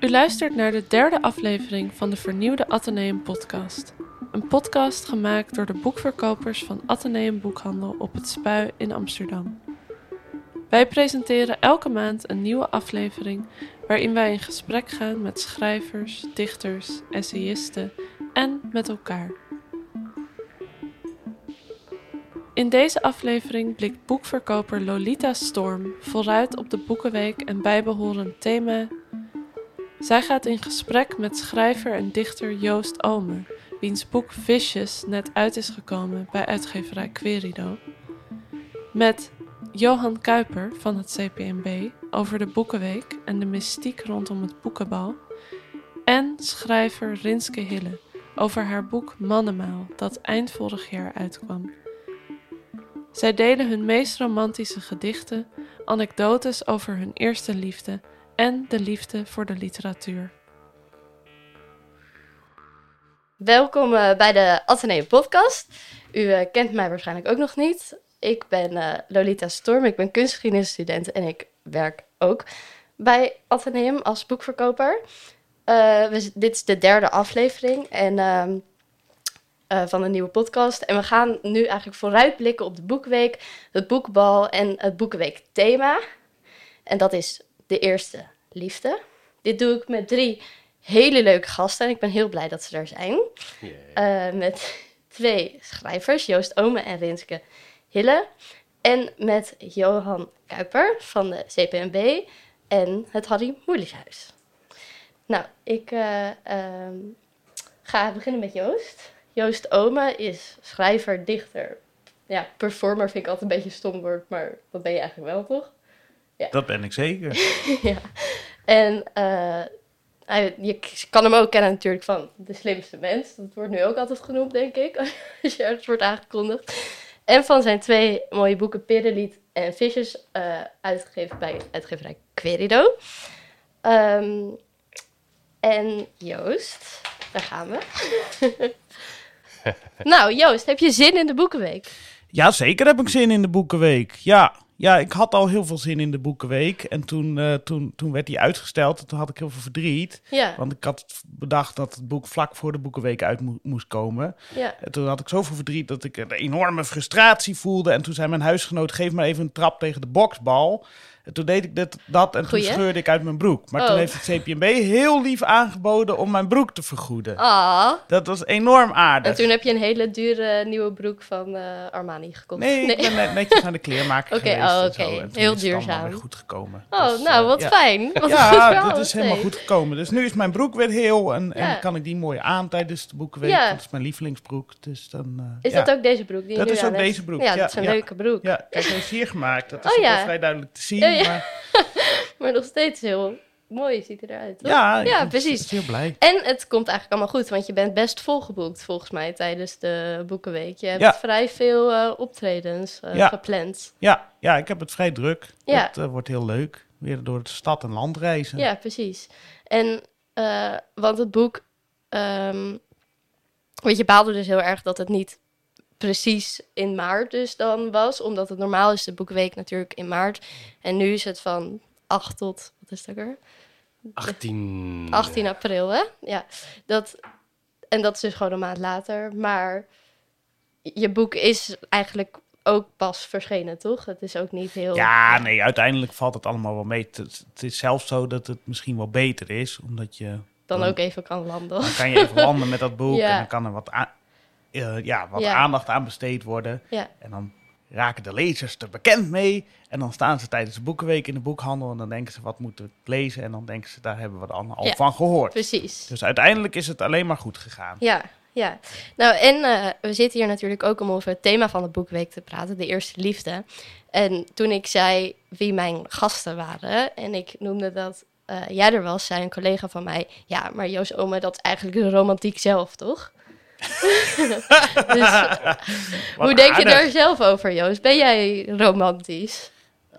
U luistert naar de derde aflevering van de vernieuwde Atheneum podcast. Een podcast gemaakt door de boekverkopers van Atheneum Boekhandel op het Spui in Amsterdam. Wij presenteren elke maand een nieuwe aflevering waarin wij in gesprek gaan met schrijvers, dichters, essayisten en met elkaar. In deze aflevering blikt boekverkoper Lolita Storm vooruit op de Boekenweek en bijbehorend thema. Zij gaat in gesprek met schrijver en dichter Joost Omer, wiens boek Vicious net uit is gekomen bij uitgeverij Querido. Met Johan Kuiper van het CPMB over de Boekenweek en de mystiek rondom het boekenbal. En schrijver Rinske Hille over haar boek Mannenmaal dat eind vorig jaar uitkwam. Zij delen hun meest romantische gedichten, anekdotes over hun eerste liefde en de liefde voor de literatuur. Welkom uh, bij de Atheneum podcast. U uh, kent mij waarschijnlijk ook nog niet. Ik ben uh, Lolita Storm, ik ben kunstgeschiedenisstudent en ik werk ook bij Atheneum als boekverkoper. Dit is de derde aflevering en ehm, van een nieuwe podcast. En we gaan nu eigenlijk vooruitblikken op de Boekweek, het boekbal en het Boekenweek thema. En dat is de eerste liefde. Dit doe ik met drie hele leuke gasten en ik ben heel blij dat ze er zijn. Yeah. Uh, met twee schrijvers, Joost Ome en Rinske Hille. En met Johan Kuiper van de CPNB en het Harry Moelishuis. Nou, ik uh, ga beginnen met Joost. Joost Ome is schrijver, dichter. Ja, performer vind ik altijd een beetje een stom woord, maar dat ben je eigenlijk wel, toch? Ja. Dat ben ik zeker. ja. En uh, hij, je kan hem ook kennen natuurlijk van de slimste mens. Dat wordt nu ook altijd genoemd, denk ik, als je ergens wordt aangekondigd. En van zijn twee mooie boeken, Pireliet en Visjes, uh, uitgegeven bij uitgeverij Querido. Um, en Joost, daar gaan we. nou, Joost, heb je zin in de Boekenweek? Ja, zeker heb ik zin in de Boekenweek. Ja, ja, ik had al heel veel zin in de Boekenweek. En toen, uh, toen, toen werd die uitgesteld. En toen had ik heel veel verdriet. Ja. Want ik had bedacht dat het boek vlak voor de Boekenweek uit moest komen. Ja. En toen had ik zoveel verdriet dat ik een enorme frustratie voelde. En toen zei mijn huisgenoot, geef me even een trap tegen de boksbal. En toen deed ik dit, dat en toen scheurde ik uit mijn broek. Maar toen oh. heeft het CPMB heel lief aangeboden om mijn broek te vergoeden. Ah. Dat was enorm aardig. En toen heb je een hele dure nieuwe broek van uh, Armani gekocht. Nee, nee, ik ben net, netjes naar de kleermaker okay, geweest. Oké, oh, heel is duurzaam. weer goed gekomen. Oh, dus, nou, wat uh, fijn. Wat ja, dat is helemaal goed gekomen. Dus nu is mijn broek weer heel en, ja. en kan ik die mooi aan tijdens de boekenweek. Ja. Dat is mijn lievelingsbroek. Dus dan, uh, is dat ook deze broek? Die dat is ook deze broek. Ja, dat is een leuke broek. Ja, kijk, hij is hier gemaakt. Dat is oh, vrij duidelijk te zien. Maar maar nog steeds heel mooi ziet hij eruit. Toch? Ja, ja precies. Heel blij. En het komt eigenlijk allemaal goed, want je bent best volgeboekt volgens mij tijdens de Boekenweek. Je hebt vrij veel uh, optredens uh, ja. gepland. Ja. ja, ik heb het vrij druk. Ja. Het uh, wordt heel leuk. Weer door de stad en land reizen. Ja, precies. En, want het boek, um, je, baalde dus heel erg dat het niet precies in maart dus dan was. Omdat het normaal is de boekweek natuurlijk in maart. En nu is het van 8 tot, wat is dat er? 18. 18 april, hè? Ja. Dat, en dat is dus gewoon een maand later. Maar je boek is eigenlijk ook pas verschenen, toch? Het is ook niet heel... Ja, nee, uiteindelijk valt het allemaal wel mee. Het, is zelfs zo dat het misschien wel beter is, omdat je... Dan, ook even kan landen. Dan kan je even landen met dat boek en dan kan er wat, uh, ja, wat aandacht aan besteed worden. Ja. En dan raken de lezers er bekend mee. En dan staan ze tijdens de boekenweek in de boekhandel. En dan denken ze, wat moeten we lezen? En dan denken ze, daar hebben we allemaal al van gehoord. Precies. Dus uiteindelijk is het alleen maar goed gegaan. Ja, ja. Nou, en uh, we zitten hier natuurlijk ook om over het thema van de boekweek te praten, de eerste liefde. En toen ik zei wie mijn gasten waren, en ik noemde dat uh, jij er was, zei een collega van mij, ja, maar Joost Ome, dat is eigenlijk de romantiek zelf, toch? dus, hoe denk je daar zelf over, Joost? Ben jij romantisch?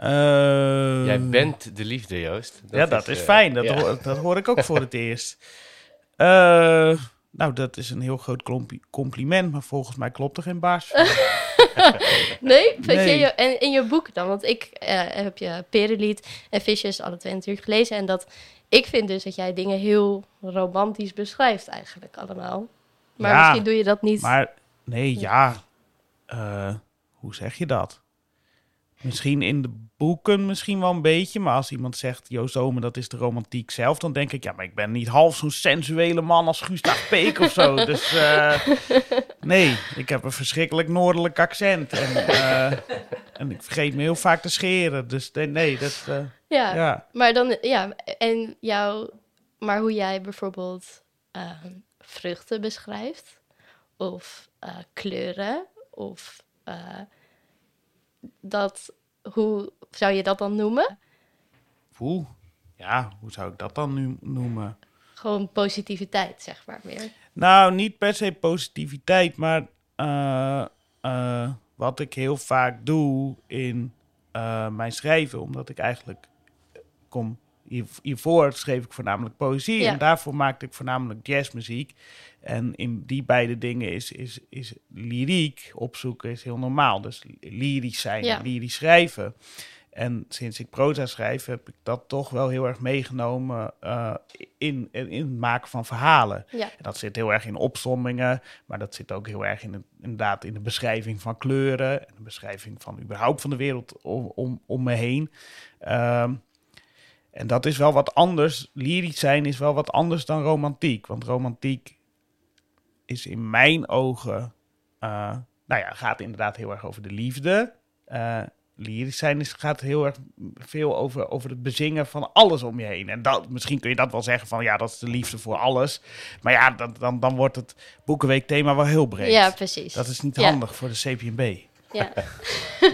Uh, jij bent de liefde, Joost. Dat ja, dat is, uh, fijn. Dat, ja. hoor, dat, hoor, ik ook voor het eerst. Uh, nou, dat is een heel groot compliment, maar volgens mij klopt er geen baas. nee? nee. Je, en in je boek dan? Want ik uh, heb je Perelied en Visjes alle twee natuurlijk gelezen. En dat, ik vind dus dat jij dingen heel romantisch beschrijft eigenlijk allemaal. Maar misschien doe je dat niet. Maar nee, ja. Uh, hoe zeg je dat? Misschien in de boeken misschien wel een beetje. Maar als iemand zegt, Jo Zomer, dat is de romantiek zelf. Dan denk ik, ja, maar ik ben niet half zo'n sensuele man als Gustav Peek of zo. Dus uh, nee, ik heb een verschrikkelijk noordelijk accent. En, uh, en ik vergeet me heel vaak te scheren. Dus nee, dat... Uh, ja, ja, maar dan, ja, en jou... Maar hoe jij bijvoorbeeld vruchten beschrijft. Of kleuren. Of dat, hoe zou je dat dan noemen? Hoe? Ja, hoe zou ik dat dan nu noemen? Gewoon positiviteit, zeg maar meer. Nou, niet per se positiviteit, maar uh, uh, wat ik heel vaak doe in mijn schrijven, omdat ik eigenlijk kom hiervoor schreef ik voornamelijk poëzie en daarvoor maakte ik voornamelijk jazzmuziek. En in die beide dingen is, is, is lyriek opzoeken is heel normaal. Dus lyrisch zijn ja. lyrisch schrijven. En sinds ik proza schrijf, heb ik dat toch wel heel erg meegenomen uh, in, in het maken van verhalen. Ja. En dat zit heel erg in opsommingen, maar dat zit ook heel erg in het, inderdaad in de beschrijving van kleuren en de beschrijving van überhaupt van de wereld om, om, om me heen. Uh, en dat is wel wat anders. Lyrisch zijn is wel wat anders dan romantiek. Want romantiek is in mijn ogen, uh, nou ja, gaat inderdaad heel erg over de liefde. Uh, lyrisch zijn is, gaat heel erg veel over, over het bezingen van alles om je heen. En dat, misschien kun je dat wel zeggen van ja, dat is de liefde voor alles. Maar ja, dan, dan, dan wordt het Boekenweek thema wel heel breed. Ja, precies. Dat is niet handig voor de CPNB. Ja.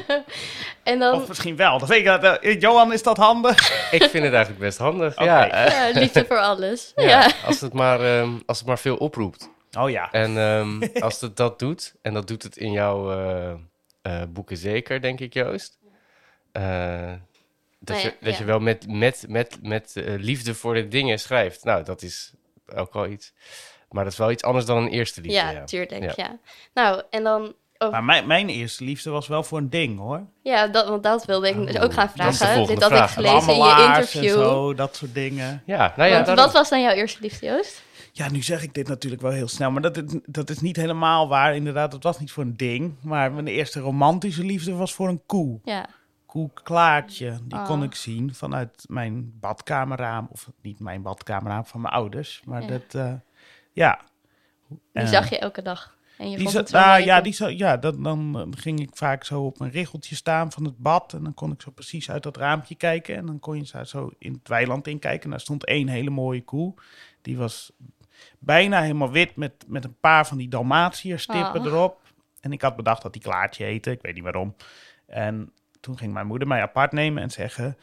en dan... Of misschien wel. Dat weet ik, uh, Johan, is dat handig? ik vind het eigenlijk best handig. Ja, ja, liefde voor alles. Ja, Als, het maar, um, als het maar veel oproept. Oh ja. En um, als het dat doet, en dat doet het in jouw uh, uh, boeken zeker, denk ik, Joost. Uh, dat, nou je, dat je wel met, met, met, met liefde voor de dingen schrijft. Nou, dat is ook wel iets. Maar dat is wel iets anders dan een eerste liefde. Ja, tuurlijk, ja. Nou, en dan Maar mijn, mijn eerste liefde was wel voor een ding, hoor. Ja, dat, want dat wilde ik oh, ook gaan vragen. Dit had ik gelezen in je interview. En zo, dat soort dingen. Ja, nou ja. wat was dan jouw eerste liefde, Joost? Ja, nu zeg ik dit natuurlijk wel heel snel, maar dat is, dat is niet helemaal waar. Inderdaad, het was niet voor een ding. Maar mijn eerste romantische liefde was voor een koe. Ja. Koe Klaartje. Die kon oh. ik zien vanuit mijn badkamerraam. Of niet mijn badkamerraam, van mijn ouders. Maar dat, uh, ja. Die uh, zag je elke dag? En je die vond nou, ja, die zo, ja dat, dan ging ik vaak zo op mijn riggeltje staan van het bad. En dan kon ik zo precies uit dat raampje kijken. En dan kon je zo in het weiland inkijken. En daar stond één hele mooie koe. Die was bijna helemaal wit met, met een paar van die Dalmatiër-stippen oh. erop. En ik had bedacht dat die Klaartje heette. Ik weet niet waarom. En toen ging mijn moeder mij apart nemen en zeggen...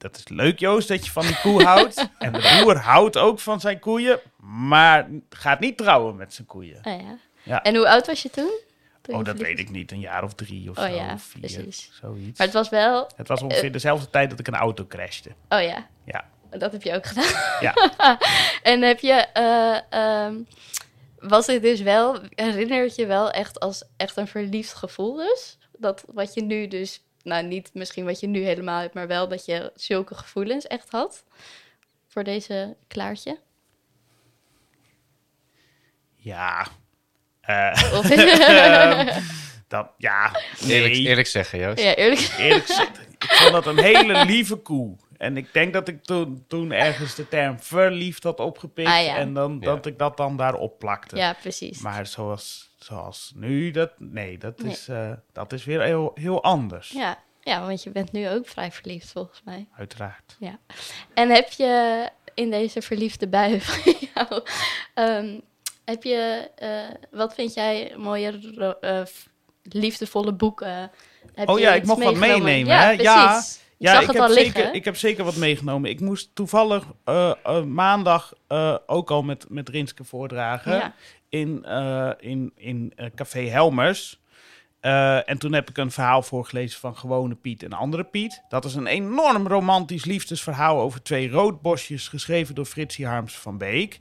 Dat is leuk, Joost, dat je van die koe houdt. en de boer houdt ook van zijn koeien, maar gaat niet trouwen met zijn koeien. Oh, ja. ja. En hoe oud was je toen? oh, dat weet ik niet. Een jaar of drie of oh, zo. Ja, of vier, precies. Zoiets. Maar het was wel... Het was ongeveer uh, dezelfde tijd dat ik een auto crashte. Oh ja? Ja. Dat heb je ook gedaan? Ja. en heb je... Uh, um, was het dus wel... Herinner je je wel echt als echt een verliefd gevoel dus? Dat wat je nu dus nou niet misschien wat je nu helemaal hebt, maar wel dat je zulke gevoelens echt had voor deze klaartje? Ja. Uh, dat, ja, nee. eerlijk, eerlijk zeggen, Joost. Ja, eerlijk. eerlijk zeggen. Ik vond dat een hele lieve koe. En ik denk dat ik toen, toen ergens de term verliefd had opgepikt. Ah, en dan, dat ik dat dan daarop plakte. Ja, precies. Maar zoals, zoals nu, dat, nee, dat, Is, uh, dat is weer heel, heel anders. Ja, ja, want je bent nu ook vrij verliefd volgens mij. Uiteraard. Ja. En heb je in deze verliefde bui van jou, um, heb je, uh, wat vind jij mooie uh, liefdevolle boeken? Heb oh ja, ik mocht wat meenemen. Ja, hè? ja. Ja, ik, heb zeker, ik heb zeker wat meegenomen. Ik moest toevallig uh, uh, maandag uh, ook al met, met Rinske voordragen ja. in, in, in Café Helmers. En toen heb ik een verhaal voorgelezen van Gewone Piet en Andere Piet. Dat is een enorm romantisch liefdesverhaal over twee roodbosjes, geschreven door Fritsie Harms van Beek.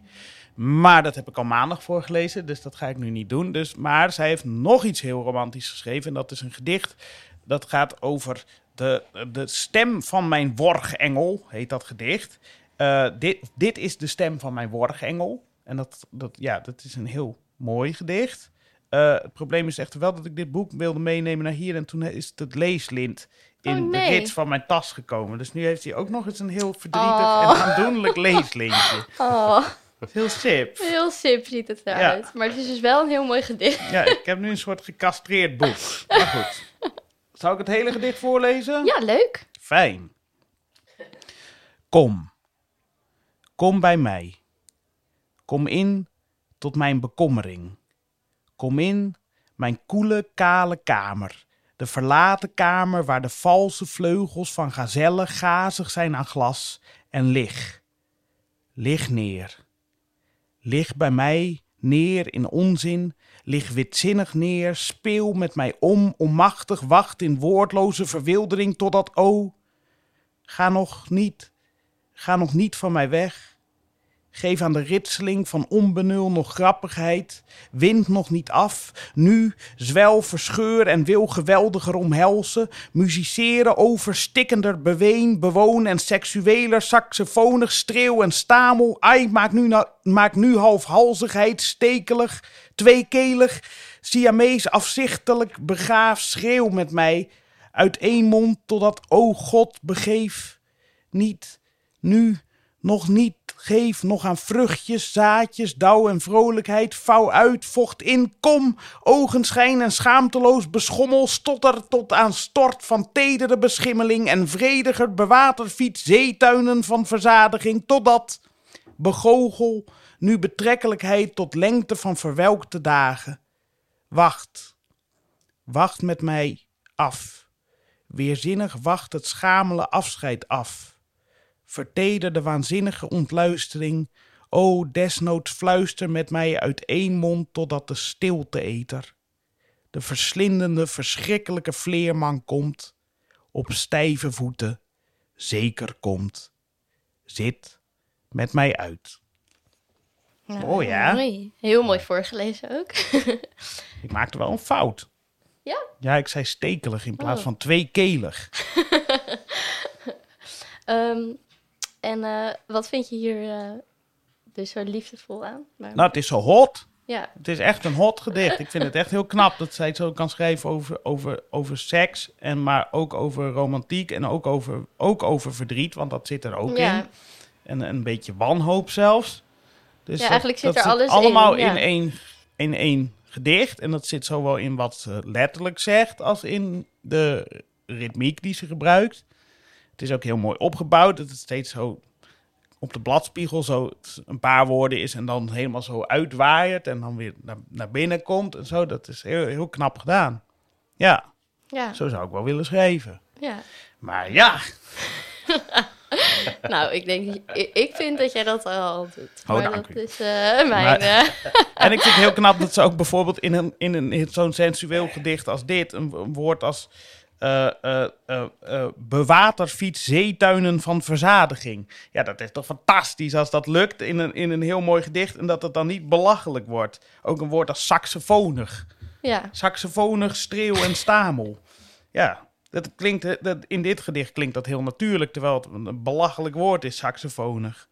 Maar dat heb ik al maandag voorgelezen, dus dat ga ik nu niet doen. Dus, maar zij heeft nog iets heel romantisch geschreven. En dat is een gedicht dat gaat over de, de stem van mijn worgengel, heet dat gedicht. Uh, dit, dit is de stem van mijn worgengel. En dat, dat, ja, dat is een heel mooi gedicht. Uh, het probleem is echter wel dat ik dit boek wilde meenemen naar hier. En toen is het, het leeslint in oh, de rits van mijn tas gekomen. Dus nu heeft hij ook nog eens een heel verdrietig oh. en aandoenlijk leeslintje. Oh. Heel sip. Heel sip ziet het eruit. Maar het is dus wel een heel mooi gedicht. Ja, ik heb nu een soort gecastreerd boek. Maar goed. Zou ik het hele gedicht voorlezen? Ja, leuk. Fijn. Kom. Kom bij mij. Kom in tot mijn bekommering. Kom in mijn koele, kale kamer. De verlaten kamer waar de valse vleugels van gazellen gazig zijn aan glas. En lig. Lig neer. Lig bij mij neer in onzin, lig witzinnig neer, speel met mij om, onmachtig, wacht in woordloze verwildering totdat, o, ga nog niet, ga nog niet van mij weg. Geef aan de ritseling van onbenul nog grappigheid. Wind nog niet af. Nu zwel, verscheur en wil geweldiger omhelzen. Musiceren over stikkender beween, bewoon en seksueler, saxofonig, streeuw en stamel. Ai, maak nu, maak nu halfhalzigheid, stekelig, tweekelig. Siamees afzichtelijk, begaaf, schreeuw met mij. Uit één mond totdat, o God, begeef. Niet, nu, nog niet Geef nog aan vruchtjes, zaadjes, dauw en vrolijkheid. Vouw uit, vocht in, kom. Ogenschijn en schaamteloos beschommel. Stotter tot aan stort van tedere beschimmeling. En vrediger bewaterfiets zeetuinen van verzadiging. Totdat, begogel, nu betrekkelijkheid tot lengte van verwelkte dagen. Wacht, wacht met mij af. Weerzinnig wacht het schamele afscheid af verteder de waanzinnige ontluistering. O, desnoods fluister met mij uit één mond totdat de stilte-eter, de verslindende, verschrikkelijke vleerman komt, op stijve voeten, zeker komt. Zit met mij uit. Nou, mooi, ja? Mooi. Heel mooi voorgelezen ook. ik maakte wel een fout. Ja? Ja, ik zei stekelig in plaats oh. van tweekelig. um, En uh, wat vind je hier uh, dus zo liefdevol aan? Maar... Nou, het is zo hot. Ja. Het is echt een hot gedicht. Ik vind het echt heel knap dat zij het zo kan schrijven over, over, over seks. En maar ook over romantiek en ook over, ook over verdriet, want dat zit er ook ja. in. En een beetje wanhoop zelfs. Dus ja, eigenlijk zit er alles allemaal in. in, één, in één gedicht. En dat zit zowel in wat ze letterlijk zegt als in de ritmiek die ze gebruikt. Het is ook heel mooi opgebouwd. Dat het steeds zo op de bladspiegel zo een paar woorden is en dan helemaal zo uitwaait en dan weer naar, naar binnen komt en zo. Dat is heel, heel knap gedaan. Ja. ja. Zo zou ik wel willen schrijven. Ja. Maar ja. nou, ik denk, ik, vind dat jij dat al doet. Oh, maar dat is uh, mijn. Eh, en ik vind het heel knap dat ze ook bijvoorbeeld in, een, in, een, in zo'n sensueel gedicht als dit, een, een woord als uh, uh, bewaterfiets zeetuinen van verzadiging. Ja, dat is toch fantastisch als dat lukt in een, in een heel mooi gedicht en dat het dan niet belachelijk wordt. Ook een woord als saxofonig. Ja. Saxofonig, streeuw en stamel. Ja, dat klinkt, dat, in dit gedicht klinkt dat heel natuurlijk, terwijl het een belachelijk woord is, saxofonig.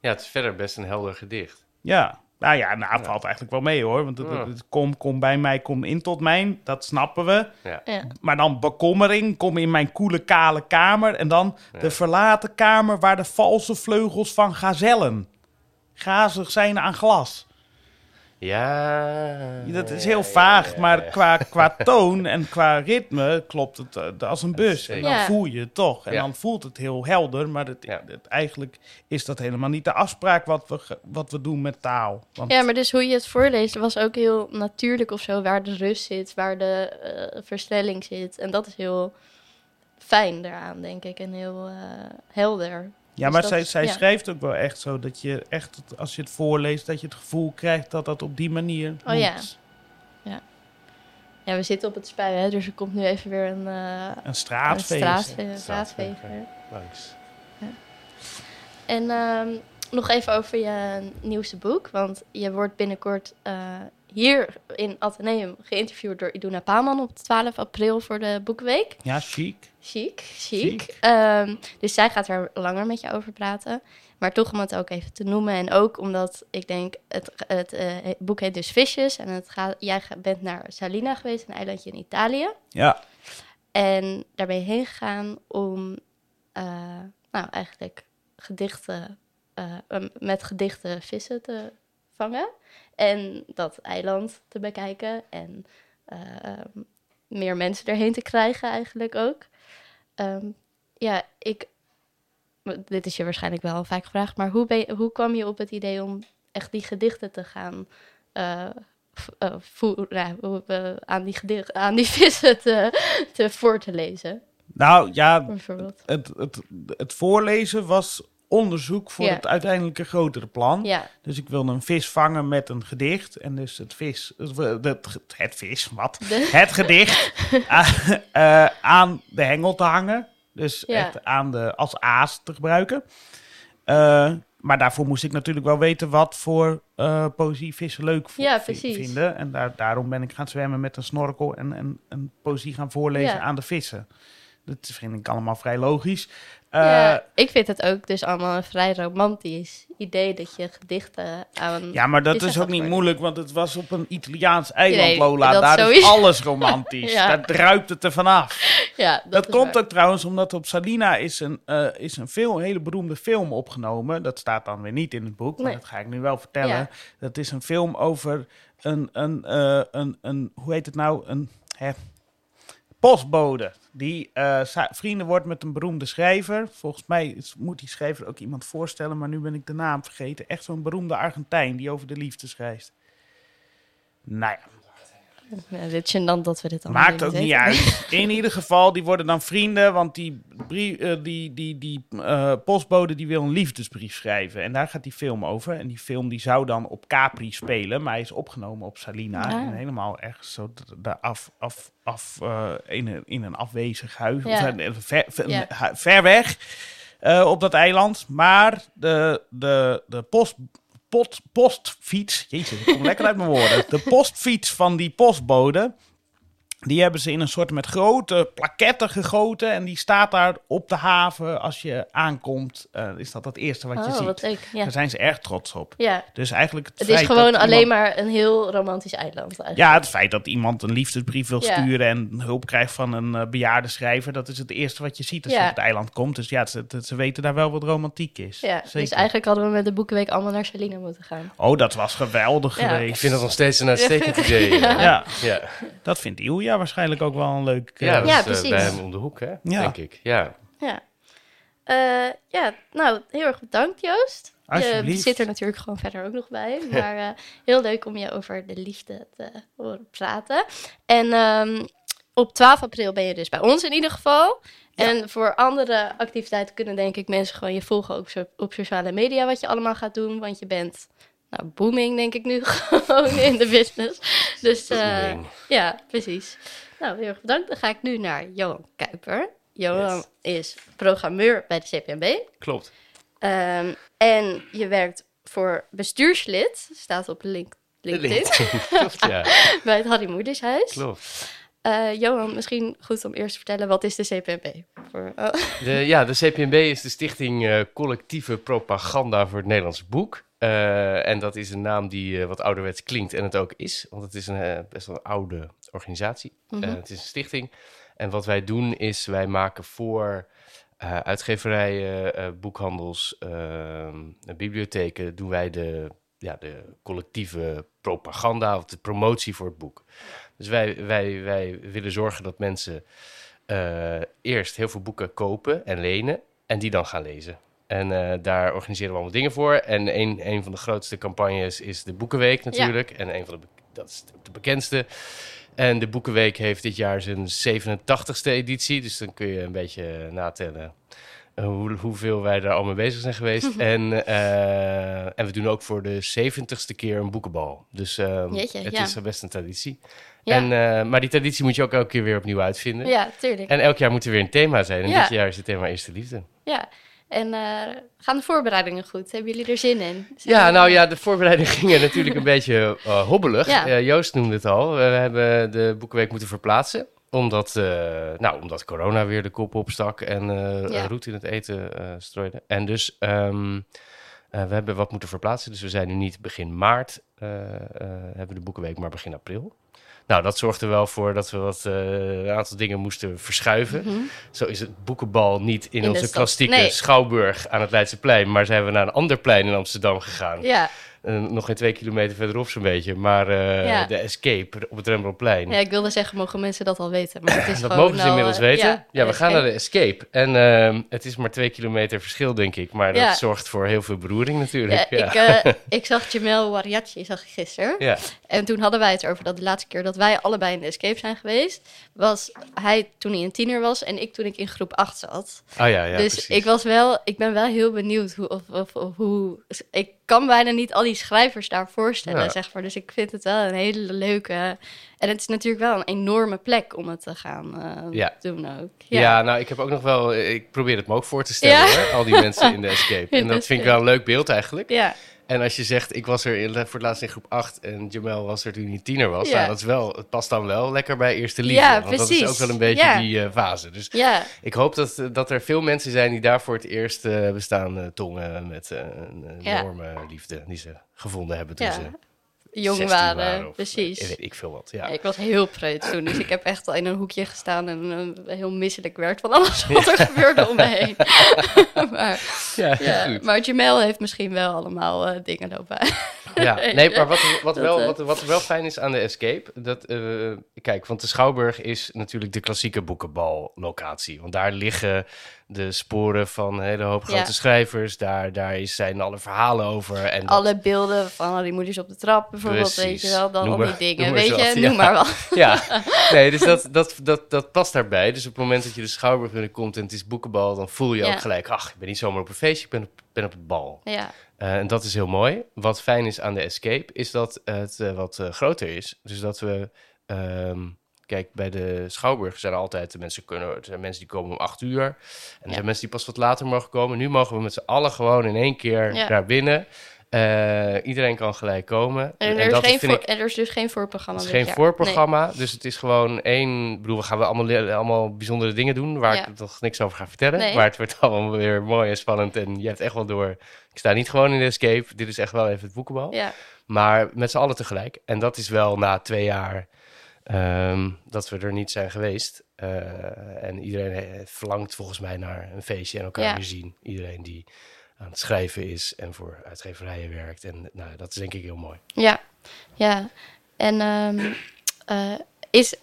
Ja, het is verder best een helder gedicht. Ja, nou ja, nou, valt eigenlijk wel mee hoor. Want het, kom, kom bij mij, kom in tot mijn, dat snappen we. Ja. Maar dan bekommering, kom in mijn koele kale kamer. En dan de verlaten kamer waar de valse vleugels van gazellen gazig zijn aan glas. Ja. Dat is heel vaag, maar qua, qua toon en qua ritme klopt het uh, als een bus. En dan voel je het toch. En dan voelt het heel helder, maar het, het, eigenlijk is dat helemaal niet de afspraak wat we, wat we doen met taal. Want... Ja, maar dus hoe je het voorleest was ook heel natuurlijk of zo, waar de rust zit, waar de uh, versnelling zit. En dat is heel fijn daaraan, denk ik, en heel uh, helder. Ja, dus maar zij, zij schrijft ook wel echt zo dat je echt, als je het voorleest, dat je het gevoel krijgt dat dat op die manier. Oh ja. Ja. Ja, we zitten op het spui, hè, dus er komt nu even weer een. Uh, een straatveger. Een straatveger. straatveger. Langs. Ja. En um, nog even over je nieuwste boek. Want je wordt binnenkort hier in Atheneum geïnterviewd door Iduna Paalman op 12 april voor de Boekweek. Ja, chic. Chic, chic. Ehm, dus zij gaat er langer met je over praten. Maar toch om het ook even te noemen. En ook omdat ik denk, het, het, uh, boek heet dus Visjes. En het gaat, jij bent naar Salina geweest, een eilandje in Italië. Ja. En daar ben je heen gegaan om, uh, nou eigenlijk gedichten, uh, met gedichten vissen te vangen. En dat eiland te bekijken. En ehm, meer mensen erheen te krijgen eigenlijk ook. Um, ja, ik dit is je waarschijnlijk wel vaak gevraagd, maar hoe, ben je, hoe kwam je op het idee om echt die gedichten te gaan uh, uh, voeren, uh, aan, die gedicht, aan die vissen te, te voor te lezen? Nou ja, het, het, het voorlezen was onderzoek voor het uiteindelijke grotere plan. Ja. Dus ik wilde een vis vangen met een gedicht. En dus het vis, het, het, het vis, wat? Het gedicht aan de hengel te hangen. Dus echt aan de, als aas te gebruiken. Uh, maar daarvoor moest ik natuurlijk wel weten wat voor uh, poëzie vissen leuk ja, vinden. En daar, daarom ben ik gaan zwemmen met een snorkel en, en, en poëzie gaan voorlezen aan de vissen. Dat vind ik allemaal vrij logisch. Ja, eh, ik vind het ook dus allemaal een vrij romantisch idee dat je gedichten aan. Ja, maar dat is ook niet moeilijk, want het was op een Italiaans eiland, Lola. Daar is alles romantisch. Daar druipt het er vanaf. Ja, dat, komt ook trouwens omdat op Salina is een, uh, is een, veel, hele beroemde film opgenomen. Dat staat dan weer niet in het boek, maar dat ga ik nu wel vertellen. Dat is een film over een, een, uh, een, een, hoe heet het nou? Een hè, postbode die uh, vrienden wordt met een beroemde schrijver. Volgens mij moet die schrijver ook iemand voorstellen, maar nu ben ik de naam vergeten. Echt zo'n beroemde Argentijn die over de liefde schrijft. Nou ja, ja, dit dat we dit allemaal Maakt ook niet uit. In ieder geval, die worden dan vrienden, want die, brief, uh, die, die, die uh, postbode die wil een liefdesbrief schrijven. En daar gaat die film over. En die film die zou dan op Capri spelen, maar hij is opgenomen op Salina. Ah. En helemaal ergens zo daar af, af, af uh, in, een, in een afwezig huis, ja. ver, ver, ja. ver weg. op dat eiland. Maar de, de, de post, pot, postfiets. Jezus, ik kom lekker uit mijn woorden. De postfiets van die postbode. Die hebben ze in een soort met grote plaketten gegoten. En die staat daar op de haven als je aankomt. Uh, is dat het eerste wat je oh, ziet. Wat leuk, ja. Daar zijn ze erg trots op. Ja. Dus eigenlijk het, het is gewoon alleen maar een heel romantisch eiland. Eigenlijk. Ja, het feit dat iemand een liefdesbrief wil sturen en hulp krijgt van een uh, bejaarde schrijver. Dat is het eerste wat je ziet als je op het eiland komt. Dus ja, ze, ze, weten daar wel wat romantiek is. Ja, dus eigenlijk hadden we met de Boekenweek allemaal naar Salina moeten gaan. Oh, dat was geweldig geweest. Ik vind dat nog steeds een uitstekend idee. Ja. ja. dat vindt Ilja waarschijnlijk ook wel een leuk... Uh, ja, ja, precies. bij hem om de hoek, hè? Ja. Denk ik, ja. Ja. Uh, ja, nou, heel erg bedankt Joost. Je zit er natuurlijk gewoon verder ook nog bij. Maar uh, heel leuk om je over de liefde te horen praten. En um, op 12 april ben je dus bij ons in ieder geval. Ja. En voor andere activiteiten kunnen denk ik mensen gewoon je volgen ook op sociale media wat je allemaal gaat doen. Want je bent nou, booming denk ik nu gewoon in de business. Dus uh, ja, precies. Nou, heel erg bedankt. Dan ga ik nu naar Johan Kuiper. Johan is programmeur bij de CPMB. Klopt. Um, en je werkt voor bestuurslid, staat op link, LinkedIn. Klopt, ja. bij het Harry Moedershuis. Klopt. Uh, Johan, misschien goed om eerst te vertellen, wat is de CPMB? Voor, oh. de, ja, de CPMB is de Stichting uh, Collectieve Propaganda voor het Nederlands Boek. Uh, en dat is een naam die wat ouderwets klinkt en het ook is, want het is een best wel een oude organisatie. Mm -hmm. het is een stichting. En wat wij doen is, wij maken voor uitgeverijen, boekhandels, uh, bibliotheken, doen wij de, ja, de collectieve propaganda of de promotie voor het boek. Dus wij, wij, wij willen zorgen dat mensen eerst heel veel boeken kopen en lenen en die dan gaan lezen. En daar organiseren we allemaal dingen voor. En een, een van de grootste campagnes is de Boekenweek natuurlijk. En een van de, dat is de bekendste. En de Boekenweek heeft dit jaar zijn 87ste editie. Dus dan kun je een beetje natellen uh, hoe, hoeveel wij daar allemaal bezig zijn geweest. en, uh, en we doen ook voor de 70ste keer een boekenbal. Dus Jeetje, het ja. is best een traditie. Ja. En, eh, maar die traditie moet je ook elke keer weer opnieuw uitvinden. Ja, tuurlijk. En elk jaar moet er weer een thema zijn. En dit jaar is het thema Eerste Liefde. Ja, En gaan de voorbereidingen goed? Hebben jullie er zin in? ja, nou ja, de voorbereidingen gingen natuurlijk een beetje hobbelig. Joost noemde het al. We hebben de Boekenweek moeten verplaatsen omdat, nou, omdat corona weer de kop opstak en uh, roet in het eten strooide. En dus um, we hebben wat moeten verplaatsen. Dus we zijn nu niet begin maart hebben de Boekenweek, maar begin april. Nou, dat zorgde wel voor dat we wat, uh, een aantal dingen moesten verschuiven. Mhm. Zo is het boekenbal niet in, onze klassieke Schouwburg aan het Leidseplein, maar zijn we naar een ander plein in Amsterdam gegaan. Ja. Uh, nog geen twee kilometer verderop zo'n beetje. Maar uh, de Escape op het Rembrandtplein. Ja, ik wilde zeggen, mogen mensen dat al weten? Maar het is dat mogen ze inmiddels uh, weten. Ja, ja we gaan naar de Escape. En ehm, het is maar twee kilometer verschil, denk ik. Maar dat zorgt voor heel veel beroering natuurlijk. Ja, ik, ik zag Jamel Wariachi zag ik gisteren. Ja. En toen hadden wij het over dat de laatste keer dat wij allebei in de Escape zijn geweest... was hij toen hij een tiener was en ik toen ik in groep 8 zat. Oh ja, ja, Dus precies. ik, was wel, ik ben wel heel benieuwd hoe... Of, of, of hoe ik kan bijna niet al die schrijvers daar voorstellen, zeg maar. Dus ik vind het wel een hele leuke... En het is natuurlijk wel een enorme plek om het te gaan uh, doen ook. Ja. ja. nou, ik heb ook nog wel... Ik probeer het me ook voor te stellen, hoor. Al die mensen in de Escape. En dat vind ik wel een leuk beeld eigenlijk. Ja. En als je zegt, ik was er in, voor het laatst in groep 8 en Jamel was er toen hij tiener was. Ja. Nou, dat is wel, het past dan wel lekker bij eerste liefde. Ja, want precies. dat is ook wel een beetje die uh, fase. Dus ja. ik hoop dat, dat er veel mensen zijn die daar voor het eerst uh, bestaan uh, tongen met een enorme liefde die ze gevonden hebben toen ze jong waren. precies. Weet ik veel wat, ja. Ik was heel preut toen, dus ik heb echt al in een hoekje gestaan en heel misselijk werd van alles wat er gebeurde om me heen. maar, ja, ja, maar Jamel heeft misschien wel allemaal uh, dingen lopen. ja, nee, maar wat, wat, wel, wat, wat wel fijn is aan de Escape, dat, uh, kijk, want de Schouwburg is natuurlijk de klassieke boekenballocatie. Want daar liggen de sporen van een hele hoop grote schrijvers. Daar, daar zijn alle verhalen over. En alle beelden van al die moeders op de trap bijvoorbeeld, weet je wel. Dan al die dingen, weet je, noem maar wel. Ja, nee, dus dat, dat, dat, dat past daarbij. Dus op het moment dat je de Schouwburg binnenkomt en het is boekenbal... dan voel je ook gelijk, ach, ik ben niet zomaar op een feestje, ik ben op, ben op het bal. Ja. Uh, en dat is heel mooi. Wat fijn is aan de Escape, is dat het uh, wat uh, groter is. Dus dat we... Um, Kijk, bij de Schouwburg zijn er altijd de mensen kunnen. Er zijn mensen die komen om acht uur. En er ja. zijn mensen die pas wat later mogen komen. Nu mogen we met z'n allen gewoon in één keer ja. daar binnen. Uh, iedereen kan gelijk komen. En er, en is, dat geen voor, ik, en er is dus geen voorprogramma. Het is geen jaar. voorprogramma. Nee. Dus het is gewoon één. Ik bedoel, we gaan we allemaal, allemaal bijzondere dingen doen. Waar ja. ik toch niks over ga vertellen. Nee. Maar het wordt allemaal weer mooi en spannend. En je hebt echt wel door. Ik sta niet gewoon in de escape. Dit is echt wel even het boekenbal. Ja. Maar met z'n allen tegelijk. En dat is wel na twee jaar. Um, dat we er niet zijn geweest. Uh, en iedereen verlangt volgens mij naar een feestje en elkaar ja. weer zien. Iedereen die aan het schrijven is en voor uitgeverijen werkt. En nou, dat is denk ik heel mooi. Ja, ja. En um, uh, is,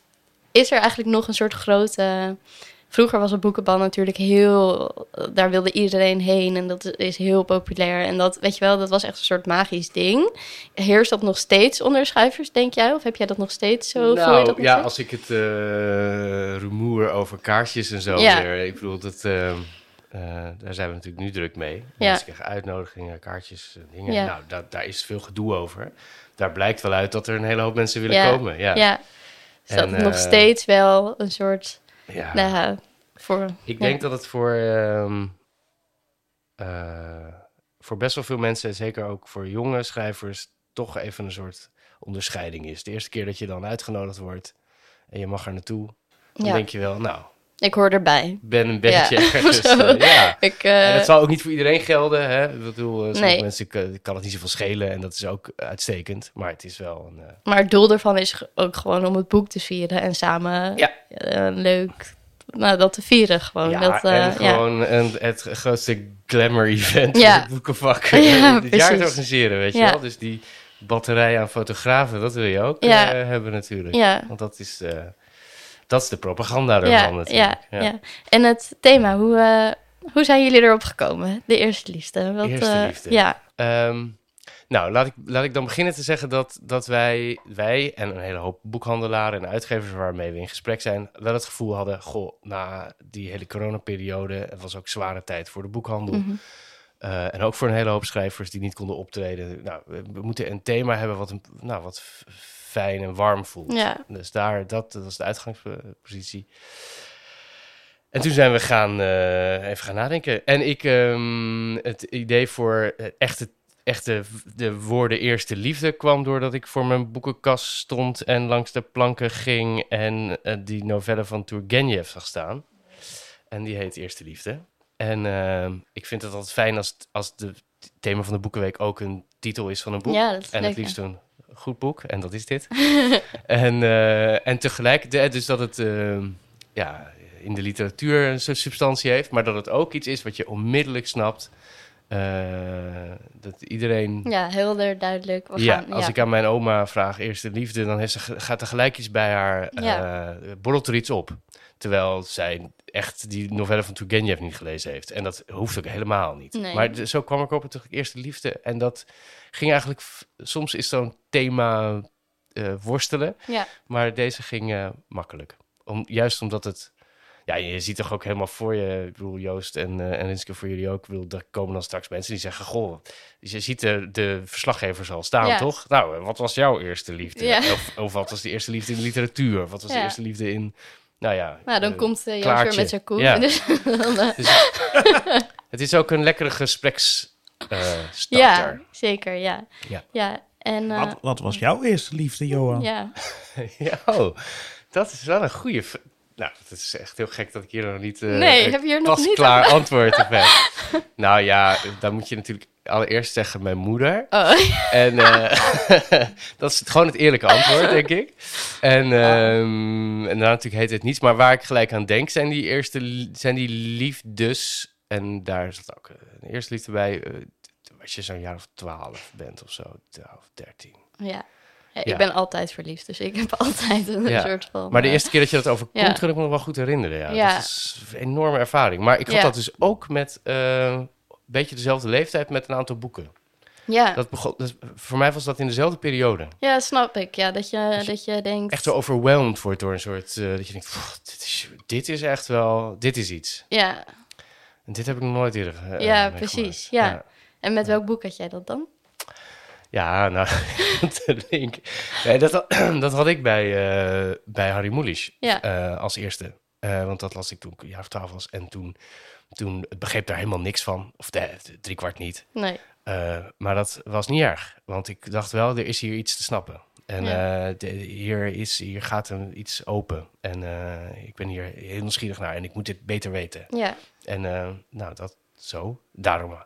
is er eigenlijk nog een soort grote Vroeger was het boekenbal natuurlijk heel... Daar wilde iedereen heen en dat is heel populair. En dat, weet je wel, dat was echt een soort magisch ding. Heerst dat nog steeds onder schrijvers, denk jij? Of heb jij dat nog steeds zo? Nou, dat ja, als ik het uh, rumoer over kaarsjes en zo ja. weer... Ik bedoel, dat... Uh, uh, daar zijn we natuurlijk nu druk mee. Ja. Mensen krijgen uitnodigingen, kaartjes, dingen. Ja. Nou, da daar is veel gedoe over. Daar blijkt wel uit dat er een hele hoop mensen willen ja. komen. Ja, ja. Is dat en, nog steeds wel een soort... Ja. Nou, voor, ik denk dat het voor, um, uh, voor best wel veel mensen, zeker ook voor jonge schrijvers, toch even een soort onderscheiding is. De eerste keer dat je dan uitgenodigd wordt en je mag er naartoe, dan denk je wel, nou, ik hoor erbij. ben een beetje ja. dus, uh, ja. Ik, uh, en dat zal ook niet voor iedereen gelden. Hè? Ik bedoel, sommige nee. mensen kan, het niet zoveel schelen en dat is ook uitstekend. Maar het is wel een... Uh... Maar het doel ervan is ook gewoon om het boek te vieren en samen ja. leuk nou, dat te vieren gewoon. Ja, dat, en gewoon ja. een, het grootste glamour-event ja. in het boekenvak ja, dit jaar te organiseren, weet je wel. Dus die batterij aan fotografen, dat wil je ook ja. hebben natuurlijk. Ja. Want dat is, dat is de propaganda ervan natuurlijk. Ja, ja. En het thema, hoe, hoe zijn jullie erop gekomen? De eerste liefde. Wat, eerste liefde. Ja. Um, nou, laat ik, laat ik dan beginnen te zeggen dat, dat wij, wij en een hele hoop boekhandelaren en uitgevers waarmee we in gesprek zijn, wel het gevoel hadden, goh, na die hele coronaperiode, het was ook zware tijd voor de boekhandel. Mm -hmm. uh, en ook voor een hele hoop schrijvers die niet konden optreden. Nou, we, we moeten een thema hebben wat, een, nou, wat fijn en warm voelt. Ja. Dus daar, dat, dat was de uitgangspositie. En toen zijn we gaan, uh, even gaan nadenken. En ik, um, het idee voor echte, echte de woorden eerste liefde kwam doordat ik voor mijn boekenkast stond en langs de planken ging en uh, die novelle van Turgenev zag staan. En die heet Eerste Liefde. En uh, ik vind het altijd fijn als, als het thema van de Boekenweek ook een titel is van een boek. Ja, dat is en leuk, het liefst een goed boek, en dat is dit. en, uh, en tegelijk, dus dat het uh, ja, in de literatuur een substantie heeft, maar dat het ook iets is wat je onmiddellijk snapt. Uh, dat iedereen. Ja, helder, duidelijk. We ja, gaan, als ja. ik aan mijn oma vraag eerste liefde, dan heeft ze, gaat er gelijk iets bij haar, Ja. borrelt er iets op. Terwijl zij echt die novelle van Turgenev niet gelezen heeft. En dat hoeft ook helemaal niet. Nee. Maar zo kwam ik op het eerste liefde. En dat ging eigenlijk... Soms is zo'n thema eh, worstelen. Ja, Maar deze ging eh, makkelijk. Om, juist omdat het... Ja, je ziet toch ook helemaal voor je... Ik bedoel, Joost en, eh en Rinske voor jullie ook. Ik bedoel, er komen dan straks mensen die zeggen... Goh, je ziet de, de verslaggevers al staan, Ja. toch? Nou, wat was jouw eerste liefde? Ja. Of, of wat was de eerste liefde in de literatuur? Wat was de eerste liefde in... Nou ja, nou dan eh, komt uh, weer met zijn koe. Ja. Dus dan, eh, dus het is ook een lekkere gespreks eh, starter. ja, zeker, ja. Ja. ja. En, eh, Wat, wat was jouw eerste liefde, Johan? ja. Ja, oh, dat is wel een goede. Nou, het is echt heel gek dat ik hier nog niet. eh, Nee, een heb je hier nog niet pasklaar antwoord op heb. nou ja, dan moet je natuurlijk allereerst zeggen mijn moeder. Oh, En eh, dat is gewoon het eerlijke antwoord, denk ik. En, ehm, en dan natuurlijk heet het niets. Maar waar ik gelijk aan denk, zijn die eerste zijn die liefdes. En daar zat ook eh, een eerste liefde bij. eh, als je zo'n jaar of twaalf bent of zo, of dertien. ja. ja. Ja. Ik ben altijd verliefd, dus ik heb altijd een Ja. soort van... Maar de eerste keer dat je dat overkomt, kan ik me nog wel goed herinneren. Ja. Ja. Dat is een enorme ervaring. Maar ik had dat dus ook met beetje dezelfde leeftijd met een aantal boeken. Ja. Dat begon, dus voor mij was dat in dezelfde periode. ja, snap ik. Ja, dat je, dat je denkt... Echt zo overwhelmed wordt door een soort... eh, dat je denkt, "Pff, dit is, dit is echt wel... Dit is iets. Ja, En dit heb ik nog nooit eerder eh, Ja, precies, ja. ja. en met welk boek had jij dat dan? Ja, nou. Nee, dat, had- dat had ik bij, eh, bij Harry Mulisch Ja. als eerste. Want dat las ik toen ik een jaar of twaalf was. En toen, toen begreep daar helemaal niks van. Of de, drie kwart niet. Nee. Eh, maar dat was niet erg. Want ik dacht wel, er is hier iets te snappen. En Ja. eh, de- hier, is, hier gaat een, iets open. En eh, ik ben hier heel nieuwsgierig naar. En ik moet dit beter weten. Ja, En nou, dat zo. Daarom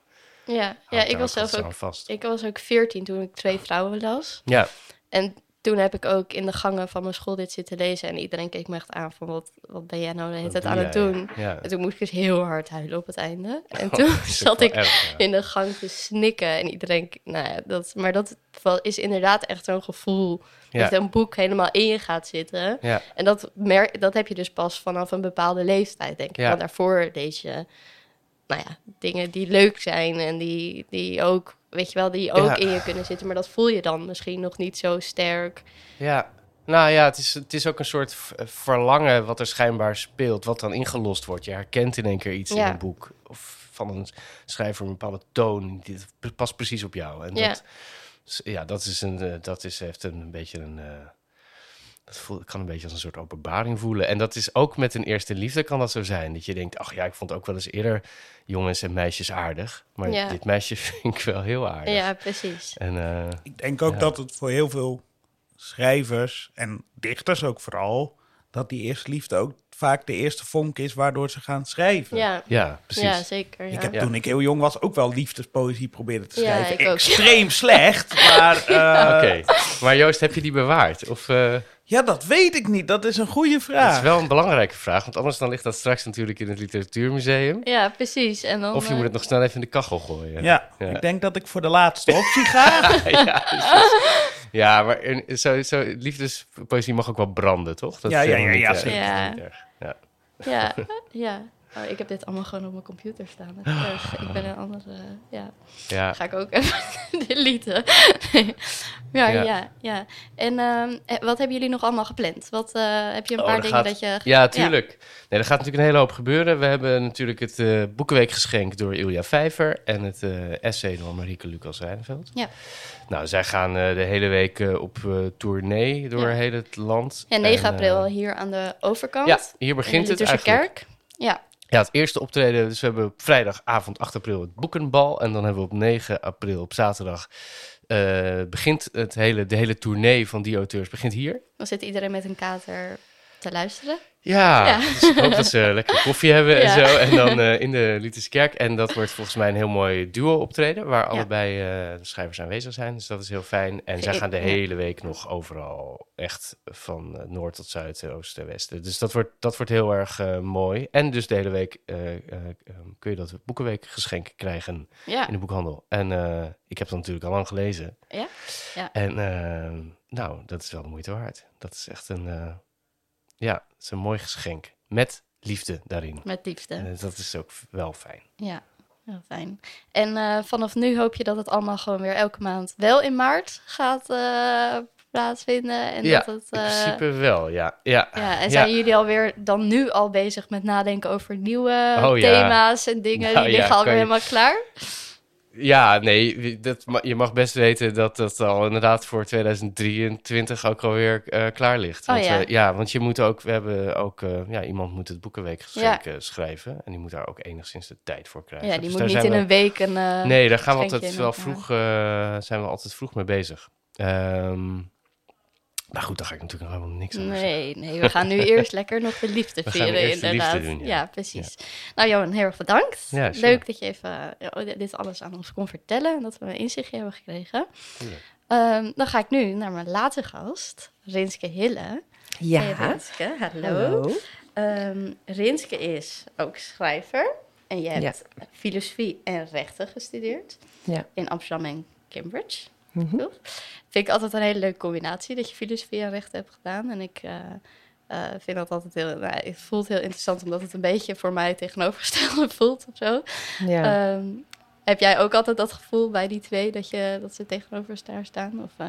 ja. ja ik was zelf ook... vast. Ik was ook veertien toen ik twee vrouwen las. Ja, En toen heb ik ook in de gangen van mijn school dit zitten lezen. En iedereen keek me echt aan van, wat, wat ben jij nou de hele tijd aan het doen? Ja. En toen moest ik dus heel hard huilen op het einde. En Oh, toen zat ik erg, ja. in de gang te snikken. En iedereen, nou ja, dat, maar dat is inderdaad echt zo'n gevoel. Dat een boek helemaal in je gaat zitten. En dat, merk, dat heb je dus pas vanaf een bepaalde leeftijd, denk ik. Ja. Want daarvoor lees je, nou ja, dingen die leuk zijn en die, die ook, weet je wel, die ook Ja. in je kunnen zitten. Maar dat voel je dan misschien nog niet zo sterk. Ja, nou ja, het is, het is ook een soort verlangen wat er schijnbaar speelt, wat dan ingelost wordt. Je herkent in één keer iets in een boek of van een schrijver een bepaalde toon, die past precies op jou. En Ja. dat, ja, dat, is een, eh, dat is, heeft een beetje een... eh, dat voel, kan een beetje als een soort openbaring voelen. En dat is ook met een eerste liefde kan dat zo zijn. Dat je denkt, ach ja, ik vond ook wel eens eerder jongens en meisjes aardig. Maar Ja. dit meisje vind ik wel heel aardig. Ja, precies. En eh, Ik denk ook Ja. dat het voor heel veel schrijvers en dichters ook vooral, dat die eerste liefde ook vaak de eerste vonk is waardoor ze gaan schrijven. Ja, ja, precies. ja zeker. Ja. Ik heb Ja. toen ik heel jong was ook wel liefdespoëzie proberen te Ja, schrijven. ook. Extreem slecht, maar eh, Oké, maar Joost, heb je die bewaard? Of eh, ja, dat weet ik niet. Dat is een goede dat vraag. is wel een belangrijke vraag, want anders dan ligt dat straks natuurlijk in het literatuurmuseum. Ja, precies. En dan, Of je eh, moet het nog snel even in de kachel gooien. Ja, Ja. ik denk dat ik voor de laatste optie ga. ja, ja, maar in- zo, zo, liefdespoëzie mag ook wel branden, toch? Dat Ja, ja, ja, ja, niet, zeker. dat Ja. niet erg. Ja. Ja, ja. Oh, ik heb dit allemaal gewoon op mijn computer staan. Dat is erg. Ik ben een andere... Ja, Ja. ga ik ook even deleten. ja, Ja. ja, ja, En ehm, eh, wat hebben jullie nog allemaal gepland? Wat, eh, heb je een Oh, paar dingen gaat- dat je... Ja, tuurlijk. Nee, er gaat natuurlijk een hele hoop gebeuren. We hebben natuurlijk het eh Boekenweekgeschenk door Ilja Vijver en het eh, essay door Marieke Lucas Rijnveld. Ja. Nou, zij gaan de hele week op tournee door Ja. heel het land. Ja, 9 En, eh, april hier aan de overkant. Ja, hier in begint het eigenlijk. Kerk. Ja. Ja, het eerste optreden. Dus we hebben vrijdagavond 8 april het boekenbal. En dan hebben we op 9 april, op zaterdag, uh, begint het hele, de hele tournee van die auteurs begint hier. Dan zit iedereen met een kater te luisteren. Ja, Dus ik hoop dat ze lekker koffie hebben en zo. En dan uh, in de Lutherse Kerk. En dat wordt volgens mij een heel mooi duo-optreden... waar allebei uh, de schrijvers aanwezig zijn. Dus dat is heel fijn. En zij gaan de hele week nog overal echt van uh, noord tot zuid, oosten, westen. Dus dat wordt, dat wordt heel erg mooi. En dus de hele week kun je dat boekenweek geschenk krijgen in de boekhandel. En ik heb dat natuurlijk al lang gelezen. Ja? ja. En nou, dat is wel de moeite waard. Dat is echt een ja, het is een mooi geschenk. Met liefde daarin. Met liefde. En dat is ook wel fijn. Ja, heel fijn. En uh, vanaf nu hoop je dat het allemaal gewoon weer elke maand wel in maart gaat uh, plaatsvinden. En ja, dat het, uh, in principe wel, ja. Ja, ja en zijn ja. jullie alweer dan nu al bezig met nadenken over nieuwe oh, thema's en dingen? Nou, die liggen alweer je... helemaal klaar? Ja, nee, dat, je mag best weten dat dat al inderdaad voor 2023 ook alweer uh, klaar ligt. Want, oh, ja. Uh, ja, want je moet ook, we hebben ook, uh, ja, iemand moet het boekenweek ja. schrijven. En die moet daar ook enigszins de tijd voor krijgen. Ja, die dus moet niet in we, een week een. nee, daar gaan we altijd wel vroeg, zijn we altijd vroeg mee bezig. Um, maar goed, daar ga ik natuurlijk nog helemaal niks aan Nee, nee, we gaan nu eerst lekker nog de liefde we vieren, gaan inderdaad. Liefde doen, ja. ja. precies. Ja. Nou, Johan, heel erg bedankt. Ja, Leuk dat je even uh, dit alles aan ons kon vertellen en dat we een inzichtje hebben gekregen. Um, dan ga ik nu naar mijn laatste gast, Rinske Hille. Ja. Hey, Rinske, hallo. hallo. Um, Rinske is ook schrijver en je hebt filosofie en rechten gestudeerd in Amsterdam en Cambridge. Mm -hmm. Vind ik altijd een hele leuke combinatie dat je filosofie en rechten hebt gedaan. En ik uh, uh, vind dat altijd heel. Nou, het voelt heel interessant omdat het een beetje voor mij tegenovergestelde voelt of zo. Ja. Um, heb jij ook altijd dat gevoel bij die twee dat, je, dat ze tegenover elkaar staan? Of, uh,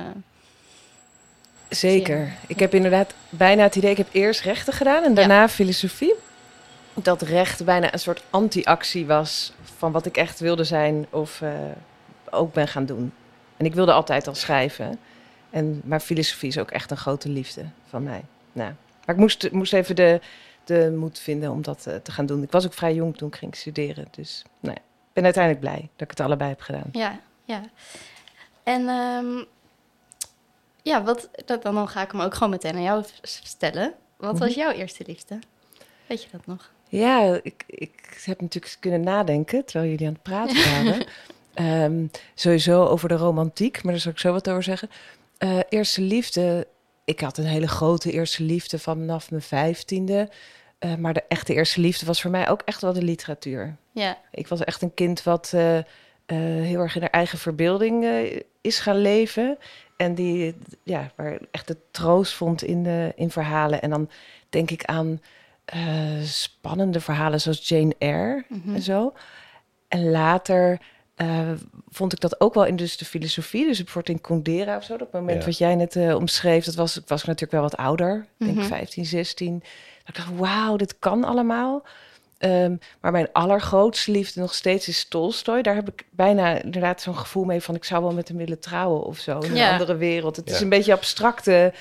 Zeker. Ik heb inderdaad bijna het idee, ik heb eerst rechten gedaan en daarna ja. filosofie. Dat recht bijna een soort anti-actie was van wat ik echt wilde zijn of ook ben gaan doen. En ik wilde altijd al schrijven. En, maar filosofie is ook echt een grote liefde van mij. Nou, maar ik moest, moest even de, de moed vinden om dat uh, te gaan doen. Ik was ook vrij jong toen ik ging studeren. Dus nou ja, ik ben uiteindelijk blij dat ik het allebei heb gedaan. Ja, ja. En um, ja, wat, dat, dan ga ik hem ook gewoon meteen aan jou stellen. Wat was jouw eerste liefde? Weet je dat nog? Ja, ik, ik heb natuurlijk kunnen nadenken terwijl jullie aan het praten waren. Um, sowieso over de romantiek, maar daar zal ik zo wat over zeggen. Uh, eerste liefde, ik had een hele grote eerste liefde vanaf mijn vijftiende. Uh, maar de echte eerste liefde was voor mij ook echt wel de literatuur. Ja. Ik was echt een kind wat uh, heel erg in haar eigen verbeelding is gaan leven. En die, ja, waar echt de troost vond in, de, in verhalen. En dan denk ik aan spannende verhalen zoals Jane Eyre Mhm. en zo. En later uh, vond ik dat ook wel in dus de filosofie. Dus bijvoorbeeld in Kundera of zo. Dat moment ja. wat jij net uh, omschreef. Dat was, was ik natuurlijk wel wat ouder. Denk Mhm. 15, 16. Dat ik dacht, wauw, dit kan allemaal. Um, maar mijn allergrootste liefde nog steeds is Tolstoy. Daar heb ik bijna inderdaad zo'n gevoel mee van... ik zou wel met hem willen trouwen of zo. In Ja. een andere wereld. Het is een beetje abstracte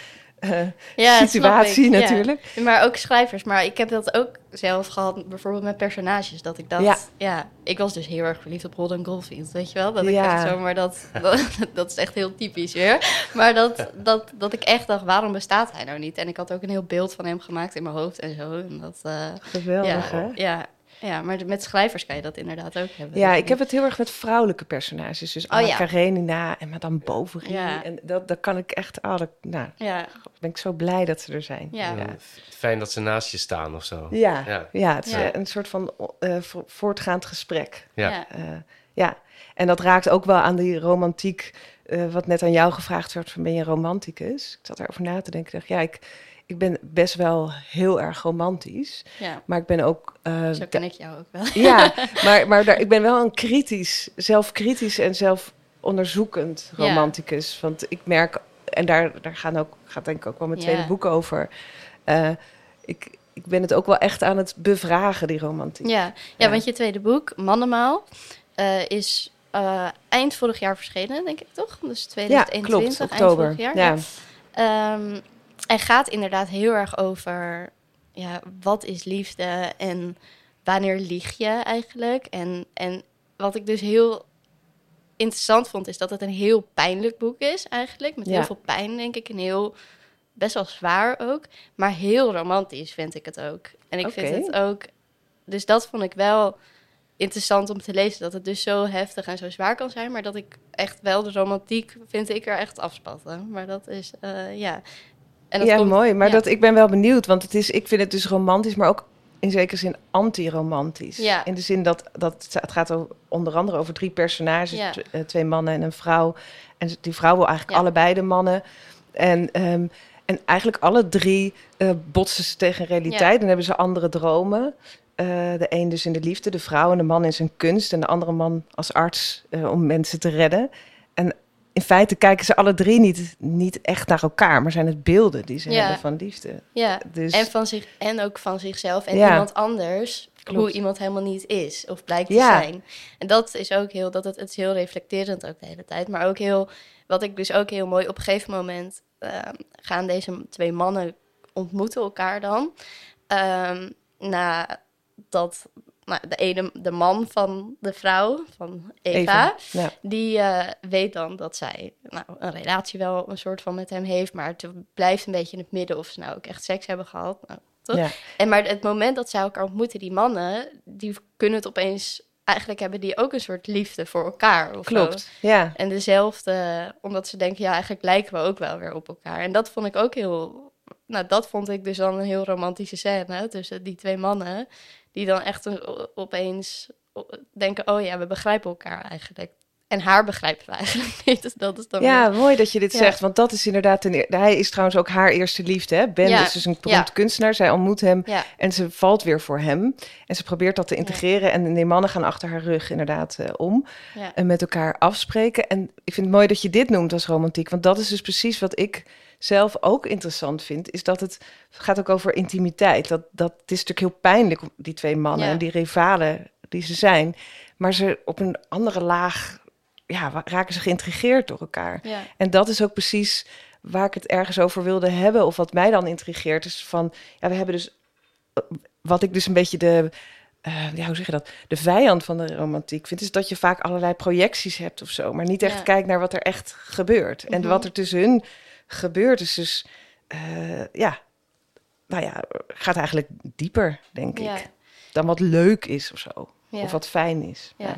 uh, Ja, situatie. Ja. natuurlijk. Maar ook schrijvers. Maar ik heb dat ook zelf gehad, bijvoorbeeld met personages. Dat ik dat, Ja. ja, ik was dus heel erg verliefd op Holden Goldfield, weet je wel? Dat ik echt zomaar dat, dat, dat is echt heel typisch weer. Maar dat, dat, dat ik echt dacht, waarom bestaat hij nou niet? En ik had ook een heel beeld van hem gemaakt in mijn hoofd en zo. En dat, eh, Geweldig, hè? ja, ja, ja, maar met schrijvers kan je dat inderdaad ook hebben. Ja, ik heb het heel erg met vrouwelijke personages. Dus Oh, Anna ja. Karenina en Madame Bovary. Ja. En dat, dat kan ik echt... Oh, dat, nou, Ja, ben ik zo blij dat ze er zijn. Ja. ja. Fijn dat ze naast je staan of zo. Ja, Ja. ja. het is Ja. een soort van eh, vo- voortgaand gesprek. Ja. ja. Eh, ja, en dat raakt ook wel aan die romantiek, eh, wat net aan jou gevraagd werd, van ben je romanticus? Ik zat erover na te denken, ik dacht, ja, ik, ik ben best wel heel erg romantisch, ja. maar ik ben ook... eh, Zo ken ik jou ook wel. ja, maar, maar daar, ik ben wel een kritisch, zelfkritisch en zelfonderzoekend Ja. romanticus. Want ik merk, en daar, daar gaan ook, gaat denk ik ook wel mijn Ja. tweede boek over. eh, ik, ik ben het ook wel echt aan het bevragen, die romantiek. Ja, ja, Ja. want je tweede boek, Mannenmaal, eh, is eind vorig jaar verschenen, denk ik toch? Dus 2021, klopt, eind oktober. vorig jaar. Ja. Ehm, en gaat inderdaad heel erg over ja, wat is liefde en wanneer lieg je eigenlijk? En, en wat ik dus heel interessant vond, is dat het een heel pijnlijk boek is eigenlijk. Met heel veel pijn, denk ik. En heel, best wel zwaar ook. Maar heel romantisch vind ik het ook. En ik vind het ook... Dus dat vond ik wel interessant om te lezen. Dat het dus zo heftig en zo zwaar kan zijn. Maar dat ik echt wel de romantiek vind ik er echt afspatten. Maar dat is, uh, ja... En dat ja, mooi. Maar dat, ik ben wel benieuwd. Want het is, ik vind het dus romantisch, maar ook in zekere zin anti-romantisch. Ja. In de zin dat, dat het gaat over, onder andere over drie personages, eh, twee mannen en een vrouw. En die vrouw wil eigenlijk allebei de mannen. En, ehm, en eigenlijk alle drie uh, botsen ze tegen realiteit en hebben ze andere dromen. Uh, de een dus in de liefde, de vrouw en de man in zijn kunst. En de andere man als arts om mensen te redden. En in feite kijken ze alle drie niet, niet echt naar elkaar, maar zijn het beelden die ze hebben van liefde. Ja, dus... en, van zich, en ook van zichzelf en iemand anders, hoe iemand helemaal niet is of blijkt te zijn. En dat is ook heel, dat het, het is heel reflecterend ook de hele tijd, maar ook heel, wat ik dus ook heel mooi, op een gegeven moment ehm, gaan deze twee mannen ontmoeten elkaar dan. Um, na dat nou, de ene, de man van de vrouw, van Eva, die uh, weet dan dat zij nou, een relatie wel een soort van met hem heeft, maar het blijft een beetje in het midden of ze nou ook echt seks hebben gehad. Nou, toch? Ja. En maar het moment dat zij elkaar ontmoeten, die mannen, die kunnen het opeens eigenlijk hebben die ook een soort liefde voor elkaar. Of Klopt, ja. En dezelfde, omdat ze denken, ja, eigenlijk lijken we ook wel weer op elkaar. En dat vond ik ook heel, nou, dat vond ik dus dan een heel romantische scène tussen die twee mannen die dan echt opeens denken: oh ja, we begrijpen elkaar eigenlijk. En haar begrijpen we eigenlijk niet. Dus dat is dan ja, mooi dat je dit zegt. Want dat is inderdaad... Een, hij is trouwens ook haar eerste liefde. Hè? Ben is dus een beroemd kunstenaar. Zij ontmoet hem en ze valt weer voor hem. En ze probeert dat te integreren. En die mannen gaan achter haar rug inderdaad uh, om. En met elkaar afspreken. En ik vind het mooi dat je dit noemt als romantiek. Want dat is dus precies wat ik zelf ook interessant vind, is dat het gaat ook over intimiteit. Dat, dat het is natuurlijk heel pijnlijk, die twee mannen en die rivalen die ze zijn. Maar ze op een andere laag ja, raken ze geïntrigeerd door elkaar. En dat is ook precies waar ik het ergens over wilde hebben. Of wat mij dan intrigeert, is van ja, we hebben dus wat ik dus een beetje de. Uh, ja, hoe zeg je dat? De vijand van de romantiek vind, is dat je vaak allerlei projecties hebt of zo, maar niet echt kijkt naar wat er echt gebeurt. En mhm. wat er tussen hun gebeurt. Dus, dus uh, ja, nou ja, gaat eigenlijk dieper, denk ik. Dan wat leuk is of zo. Of wat fijn is. Ja.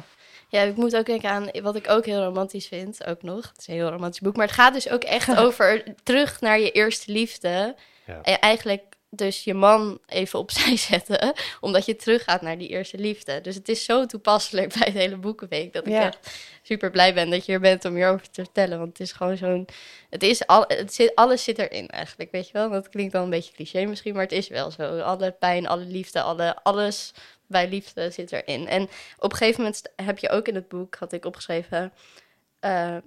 ja. ik moet ook denken aan wat ik ook heel romantisch vind, ook nog. Het is een heel romantisch boek, maar het gaat dus ook echt over terug naar je eerste liefde. En eigenlijk dus je man even opzij zetten, omdat je teruggaat naar die eerste liefde. Dus het is zo toepasselijk bij het hele boekenweek dat ik echt super blij ben dat je hier bent om hierover te vertellen. Want het is gewoon zo'n, het is al, het zit, alles zit erin eigenlijk, weet je wel. Dat klinkt dan een beetje cliché misschien, maar het is wel zo. Alle pijn, alle liefde, alle, alles bij liefde zit erin. En op een gegeven moment heb je ook in het boek, had ik opgeschreven, uh,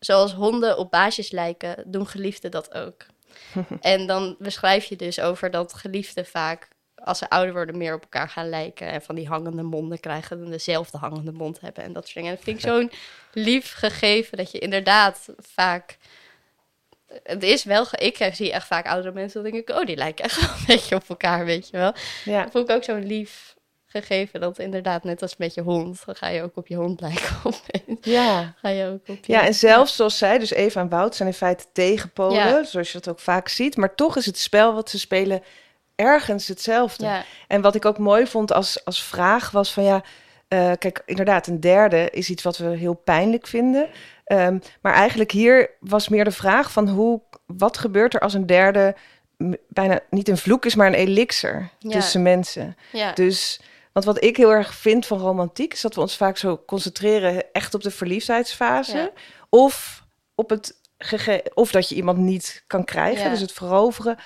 zoals honden op baasjes lijken, doen geliefden dat ook. en dan beschrijf je dus over dat geliefden vaak, als ze ouder worden, meer op elkaar gaan lijken. En van die hangende monden krijgen en dezelfde hangende mond hebben en dat soort dingen. En dat vind ik zo'n lief gegeven dat je inderdaad vaak. Het is wel, ik zie echt vaak oudere mensen, dan denk ik, oh, die lijken echt wel een beetje op elkaar, weet je wel. Ja. Dat vond ik ook zo'n lief gegeven dat inderdaad net als met je hond, dan ga je ook op je hond lijken. ja. Ga je ook op ja, en zelfs zoals zij, dus Eva en Wout, zijn in feite tegenpolen, zoals je dat ook vaak ziet. Maar toch is het spel wat ze spelen ergens hetzelfde. Ja. En wat ik ook mooi vond als, als vraag was van ja, uh, kijk, inderdaad, een derde is iets wat we heel pijnlijk vinden. Um, maar eigenlijk hier was meer de vraag van hoe, wat gebeurt er als een derde bijna niet een vloek is, maar een elixir tussen mensen. Ja. Dus want wat ik heel erg vind van romantiek, is dat we ons vaak zo concentreren echt op de verliefdheidsfase. Of op het of dat je iemand niet kan krijgen, dus het veroveren.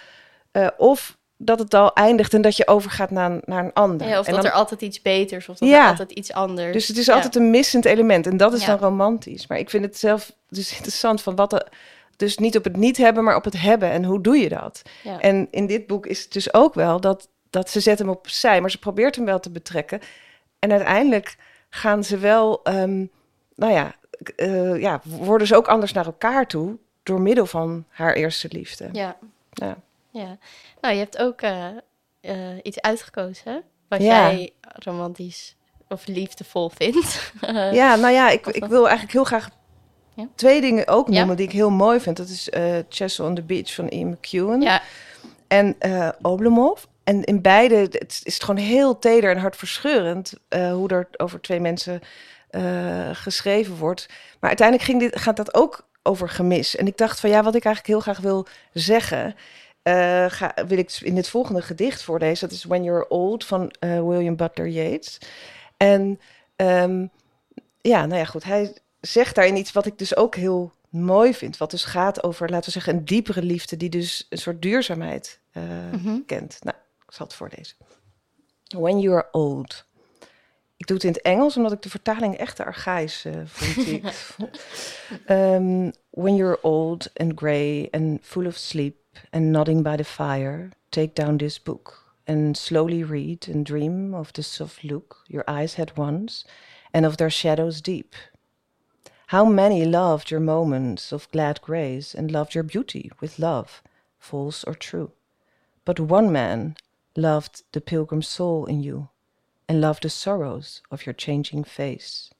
Uh, of dat het al eindigt en dat je overgaat naar, naar een ander. Ja, of dat er altijd iets beters of dat er altijd iets anders. Dus het is altijd een missend element en dat is dan romantisch. Maar ik vind het zelf dus interessant van wat er, dus niet op het niet hebben, maar op het hebben en hoe doe je dat? En in dit boek is het dus ook wel dat dat ze zet hem opzij, maar ze probeert hem wel te betrekken. En uiteindelijk gaan ze wel, um, nou ja, uh, ja, worden ze ook anders naar elkaar toe door middel van haar eerste liefde. Ja. Ja. ja. Nou, je hebt ook uh, iets uitgekozen wat jij romantisch of liefdevol vindt. ja, nou ja, ik, ik wil eigenlijk heel graag twee dingen ook noemen die ik heel mooi vind. Dat is Chessel on the Beach van Ian McEwan ja. en Oblomov. En in beide het is het gewoon heel teder en hartverscheurend uh, hoe er over twee mensen geschreven wordt. Maar uiteindelijk ging dit, gaat dat ook over gemis. En ik dacht van ja, wat ik eigenlijk heel graag wil zeggen, ga, wil ik in dit volgende gedicht voorlezen. Dat is When You're Old van William Butler Yeats. En um, ja, nou ja, goed. Hij zegt daarin iets wat ik dus ook heel mooi vind. Wat dus gaat over, laten we zeggen, een diepere liefde die dus een soort duurzaamheid uh, mm-hmm. kent. Nou, ik zal het voorlezen. When you are old. Ik doe het in het Engels, omdat ik de vertaling echt archaïs uh, vond. um, when you're old and grey and full of sleep and nodding by the fire, take down this book and slowly read and dream of the soft look your eyes had once and of their shadows deep. How many loved your moments of glad grace and loved your beauty with love, false or true. But one man loved the pilgrim soul in you and loved the sorrows of your changing face.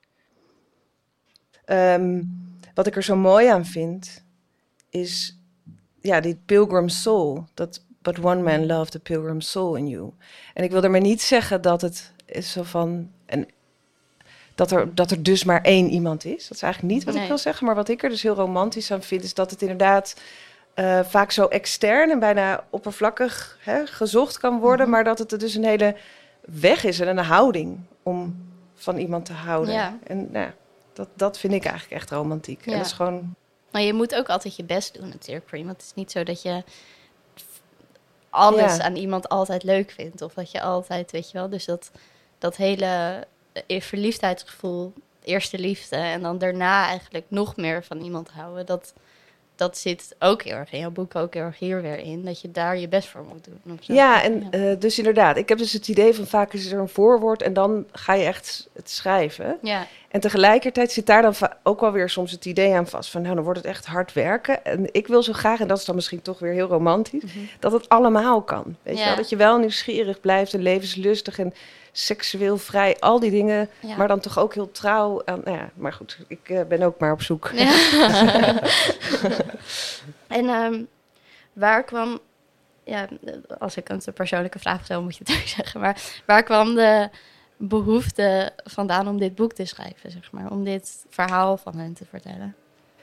Um, wat ik er zo mooi aan vind, is ja, die pilgrim soul. Dat But one man loved the pilgrim soul in you. En ik wil ermee niet zeggen dat het is zo van. En dat er, dat er dus maar één iemand is. Dat is eigenlijk niet wat ik wil zeggen. Maar wat ik er dus heel romantisch aan vind, is dat het inderdaad uh, vaak zo extern en bijna oppervlakkig hè, gezocht kan worden. Mhm. Maar dat het er dus een hele weg is en een houding om van iemand te houden. Ja. En nou, dat, dat vind ik eigenlijk echt romantiek. Ja. En dat is gewoon. Maar je moet ook altijd je best doen natuurlijk, Want het is niet zo dat je alles aan iemand altijd leuk vindt. Of dat je altijd, weet je wel, dus dat, dat hele eh, verliefdheidsgevoel, eerste liefde en dan daarna eigenlijk nog meer van iemand houden. Dat, dat zit ook heel erg in jouw boek, ook heel erg hier weer in. Dat je daar je best voor moet doen. Ja, en eh, dus inderdaad. Ik heb dus het idee van vaak is er een voorwoord en dan ga je echt het schrijven. Ja. En tegelijkertijd zit daar dan ook wel weer soms het idee aan vast van nou, dan wordt het echt hard werken. En ik wil zo graag, en dat is dan misschien toch weer heel romantisch, mhm. dat het allemaal kan. Weet je wel? Dat je wel nieuwsgierig blijft en levenslustig en seksueel vrij, al die dingen, maar dan toch ook heel trouw. Aan, nou ja, maar goed, ik uh, ben ook maar op zoek. Ja. en um, waar kwam, ja, als ik een persoonlijke vraag stel, moet je het ook zeggen, maar waar kwam de behoefte vandaan om dit boek te schrijven, zeg maar, om dit verhaal van hen te vertellen?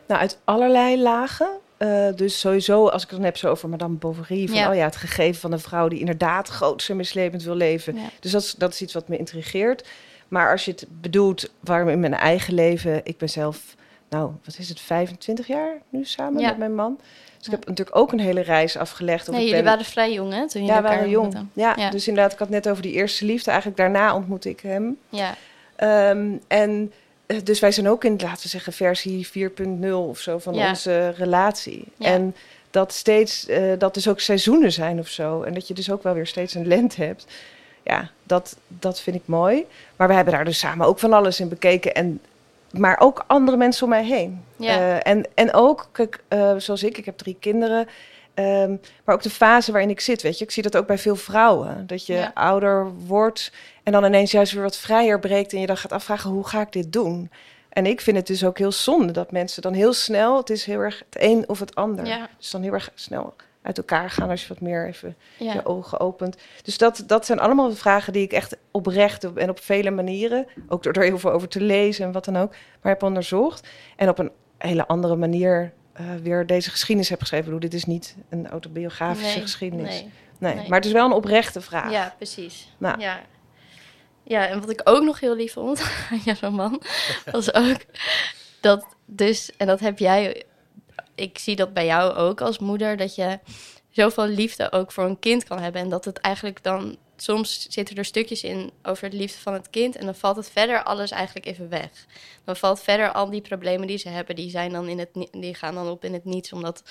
Nou, uit allerlei lagen. Uh, dus sowieso, als ik het dan heb zo over Madame Bovary, van ja. oh ja, het gegeven van een vrouw die inderdaad groots en mislevend wil leven. Dus dat is, dat is iets wat me intrigeert. Maar als je het bedoelt, waarom in mijn eigen leven, ik ben zelf, nou, wat is het, 25 jaar nu samen met mijn man. Dus ik heb natuurlijk ook een hele reis afgelegd. Nee, jullie waren vrij jong, hè? Toen jullie ja, waren jong. Ja, dus inderdaad, ik had net over die eerste liefde. Eigenlijk daarna ontmoette ik hem. Ja. Um, en eh, dus wij zijn ook in, laten we zeggen, versie 4.0 of zo van onze relatie. En dat steeds, uh, dat dus ook seizoenen zijn of zo. En dat je dus ook wel weer steeds een lente hebt. Ja, dat, dat vind ik mooi. Maar we hebben daar dus samen ook van alles in bekeken. En, maar ook andere mensen om mij heen. Ja. Uh, en, en ook, kijk, zoals ik, ik heb drie kinderen. Um, maar ook de fase waarin ik zit, weet je. Ik zie dat ook bij veel vrouwen. Dat je ouder wordt en dan ineens juist weer wat vrijer breekt... en je dan gaat afvragen, hoe ga ik dit doen? En ik vind het dus ook heel zonde dat mensen dan heel snel... het is heel erg het een of het ander. Ja. Dus dan heel erg snel uit elkaar gaan als je wat meer even je ogen opent. Dus dat, dat zijn allemaal vragen die ik echt oprecht en op vele manieren... ook door er heel veel over te lezen en wat dan ook... maar heb onderzocht. En op een hele andere manier uh, weer deze geschiedenis heb geschreven. Bedoel, dit is niet een autobiografische geschiedenis. Nee, nee, maar het is wel een oprechte vraag. Ja, precies. Nou. Ja. ja, en wat ik ook nog heel lief vond aan je roman, was ook dat dus, en dat heb jij, ik zie dat bij jou ook als moeder, dat je zoveel liefde ook voor een kind kan hebben. En dat het eigenlijk dan soms zitten er stukjes in over de liefde van het kind. En dan valt het verder alles eigenlijk even weg. Dan valt verder al die problemen die ze hebben, die, zijn dan in het, die gaan dan op in het niets, omdat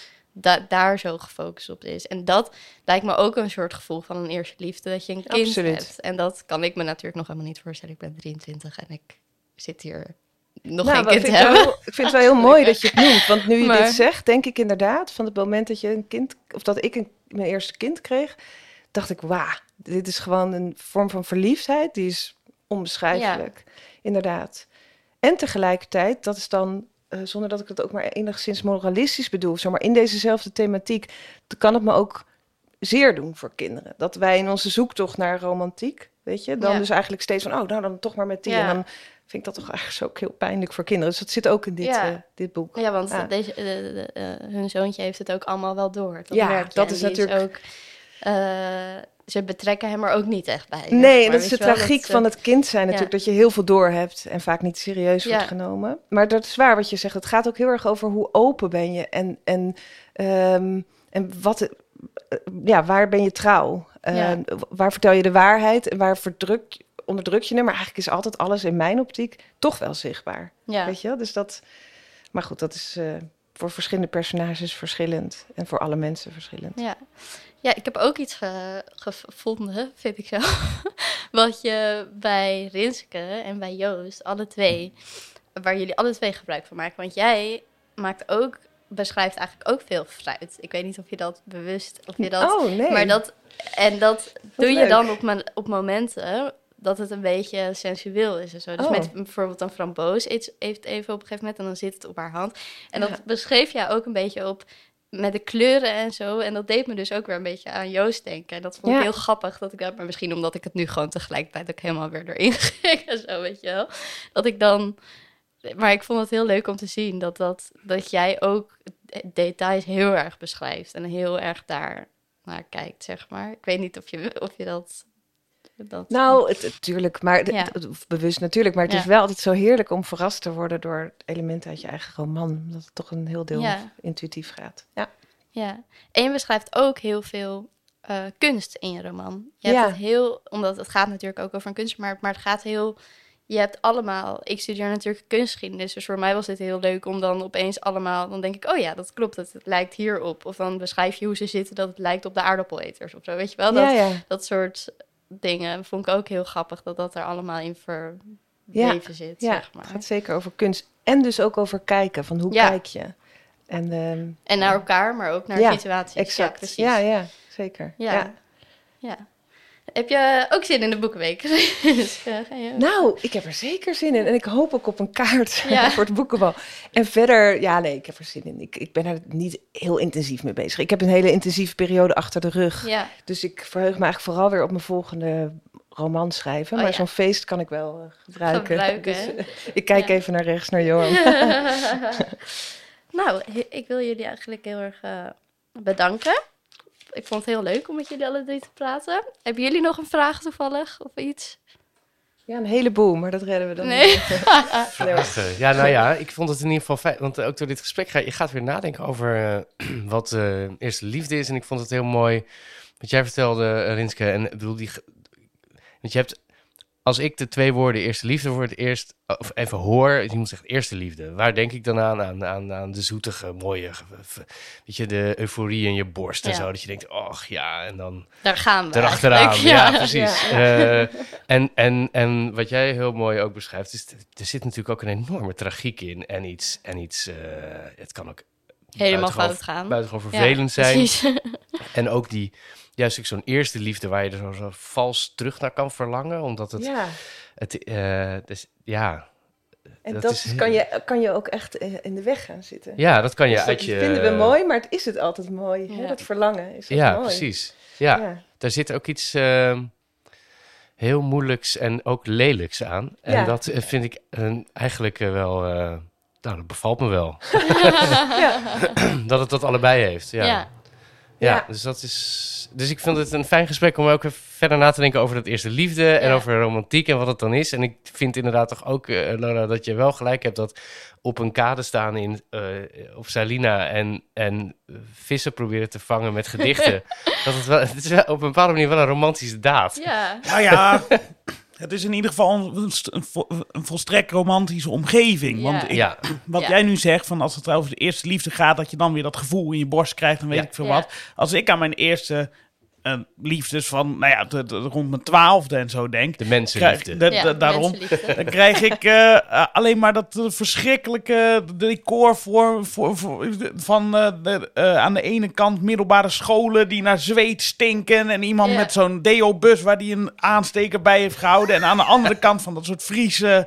daar zo gefocust op is. En dat lijkt me ook een soort gevoel van een eerste liefde, dat je een kind hebt. En dat kan ik me natuurlijk nog helemaal niet voorstellen. Ik ben 23 en ik zit hier nog nou, geen kind te hebben. Wel, ik vind het wel heel mooi dat je het noemt. Want nu je dit zegt, denk ik inderdaad... van het moment dat je een kind... of dat ik een, mijn eerste kind kreeg dacht ik, wauw, dit is gewoon een vorm van verliefdheid. Die is onbeschrijfelijk, inderdaad. En tegelijkertijd, dat is dan, uh, zonder dat ik het ook maar enigszins moralistisch bedoel, zeg maar in dezezelfde thematiek, kan het me ook zeer doen voor kinderen. Dat wij in onze zoektocht naar romantiek, weet je, dan dus eigenlijk steeds van, oh, nou dan toch maar met die. En dan vind ik dat toch eigenlijk ook heel pijnlijk voor kinderen. Dus dat zit ook in dit, uh, dit boek. Ja, want Deze, uh, hun zoontje heeft het ook allemaal wel door. Dat ja, dat is natuurlijk... ook, ze betrekken hem er ook niet echt bij. Nee, en dat is de tragiek van het kind zijn natuurlijk. Dat je heel veel door hebt en vaak niet serieus wordt genomen. Maar dat is waar wat je zegt. Het gaat ook heel erg over hoe open ben je. En, en, um, en wat, ja, waar ben je trouw? Uh, waar vertel je de waarheid en waar verdruk, onderdruk je hem? Maar eigenlijk is altijd alles in mijn optiek toch wel zichtbaar. Ja. Weet je? Dus dat... Maar goed, dat is... Uh, voor verschillende personages verschillend en voor alle mensen verschillend. Ja, ja, ik heb ook iets gevonden, vind ik zo. Wat je bij Rinske en bij Joost, alle twee, waar jullie alle twee gebruik van maken. Want jij maakt ook, beschrijft eigenlijk ook veel fruit. Ik weet niet of je dat bewust, of je dat... Oh, nee. Maar dat, en dat doe je dan op, op momenten dat het een beetje sensueel is en zo. Dus oh. met bijvoorbeeld een framboos heeft even op een gegeven moment en dan zit het op haar hand. En dat beschreef jij ook een beetje op met de kleuren en zo. En dat deed me dus ook weer een beetje aan Joost denken. En dat vond ik heel grappig. Dat ik dat, maar misschien omdat ik het nu gewoon tegelijkertijd ook helemaal weer erin ging en zo, weet je wel. Dat ik dan. Maar ik vond het heel leuk om te zien dat, dat, dat jij ook details heel erg beschrijft. En heel erg daar naar kijkt, zeg maar. Ik weet niet of je, of je dat dat, nou, natuurlijk, maar bewust natuurlijk. Maar het is wel altijd zo heerlijk om verrast te worden door elementen uit je eigen roman. Omdat het toch een heel deel intuïtief gaat. Ja. ja, en je beschrijft ook heel veel uh, kunst in je roman. Je hebt het heel, omdat het gaat natuurlijk ook over een kunstmarkt, maar het gaat heel. Je hebt allemaal. Ik studeer natuurlijk kunstgeschiedenis, dus voor mij was het heel leuk om dan opeens allemaal. Dan denk ik, oh ja, dat klopt, het, het lijkt hierop. Of dan beschrijf je hoe ze zitten, dat het lijkt op de aardappeleters of zo. Weet je wel? Dat, dat soort dingen vond ik ook heel grappig dat dat er allemaal in verweven zit. Ja, zeg maar. het gaat zeker over kunst en dus ook over kijken, van hoe kijk je. En, um, en naar elkaar, maar ook naar situaties. Exact. Ja, precies. Ja, ja, zeker. ja. ja. Heb je ook zin in de boekenweek? Dus, eh, nou, ik heb er zeker zin in. En ik hoop ook op een kaart voor het boekenbal. En verder, ja, nee, ik heb er zin in. Ik, ik ben er niet heel intensief mee bezig. Ik heb een hele intensieve periode achter de rug. Ja. Dus ik verheug me eigenlijk vooral weer op mijn volgende roman schrijven. Oh, maar zo'n feest kan ik wel uh, gebruiken. gebruiken dus, uh, ik kijk even naar rechts, naar Johan. nou, ik wil jullie eigenlijk heel erg bedanken ik vond het heel leuk om met jullie alle drie te praten. Hebben jullie nog een vraag toevallig of iets? Ja, een heleboel, maar dat redden we dan nee. niet. ja, nou ja, ik vond het in ieder geval fijn. Want ook door dit gesprek ga je gaat weer nadenken over uh, wat uh, eerste liefde is. En ik vond het heel mooi wat jij vertelde, Rinske. En ik bedoel, die, want je hebt als ik de twee woorden eerste liefde voor het eerst, of even hoor, iemand zegt eerste liefde, waar denk ik dan aan? Aan, aan, aan de zoetige, mooie, weet je, de euforie in je borst en zo. Dat je denkt, ach ja, en dan... Daar gaan we Erachteraan, ja, ja, precies. Uh, en, en, en wat jij heel mooi ook beschrijft, is, er zit natuurlijk ook een enorme tragiek in en iets, en iets uh, het kan ook... Helemaal fout gaan. Buitengewoon vervelend zijn. En ook die juist ook zo'n eerste liefde waar je er zo, zo, vals terug naar kan verlangen. Omdat het. Ja. het uh, dus, ja. En dat, is, kan, je, kan je ook echt in de weg gaan zitten. Ja, dat kan je dus uit je. Dat vinden we mooi, maar het is het altijd mooi. Ja. Hè? Dat verlangen is ja, mooi. Precies. Ja, ja, daar zit ook iets uh, heel moeilijks en ook lelijks aan. En ja. dat eh, vind ik uh, eigenlijk wel. nou, dat bevalt me wel. dat het dat allebei heeft. ja. Ja, dus dat is. Dus ik vind het een fijn gesprek om ook verder na te denken over dat eerste liefde en over romantiek en wat het dan is. En ik vind inderdaad toch ook, uh, Lola, dat je wel gelijk hebt dat op een kade staan in, uh, op Salina en, en vissen proberen te vangen met gedichten. dat het, wel, het is wel op een bepaalde manier wel een romantische daad. Ja, ja. ja. Het is in ieder geval een, een, volstrekt romantische omgeving. Want ja. wat jij nu zegt, van als het over de eerste liefde gaat, dat je dan weer dat gevoel in je borst krijgt en weet ik veel wat. Als ik aan mijn eerste uh, liefdes van, nou ja, rond mijn twaalfde en zo denk. De mensenliefde. Krijg, daarom dan krijg ik uh, alleen maar dat verschrikkelijke decor voor, voor, voor van de, aan de ene kant middelbare scholen die naar zweet stinken en iemand met zo'n deo-bus waar die een aansteker bij heeft gehouden. En aan de andere kant van dat soort Friese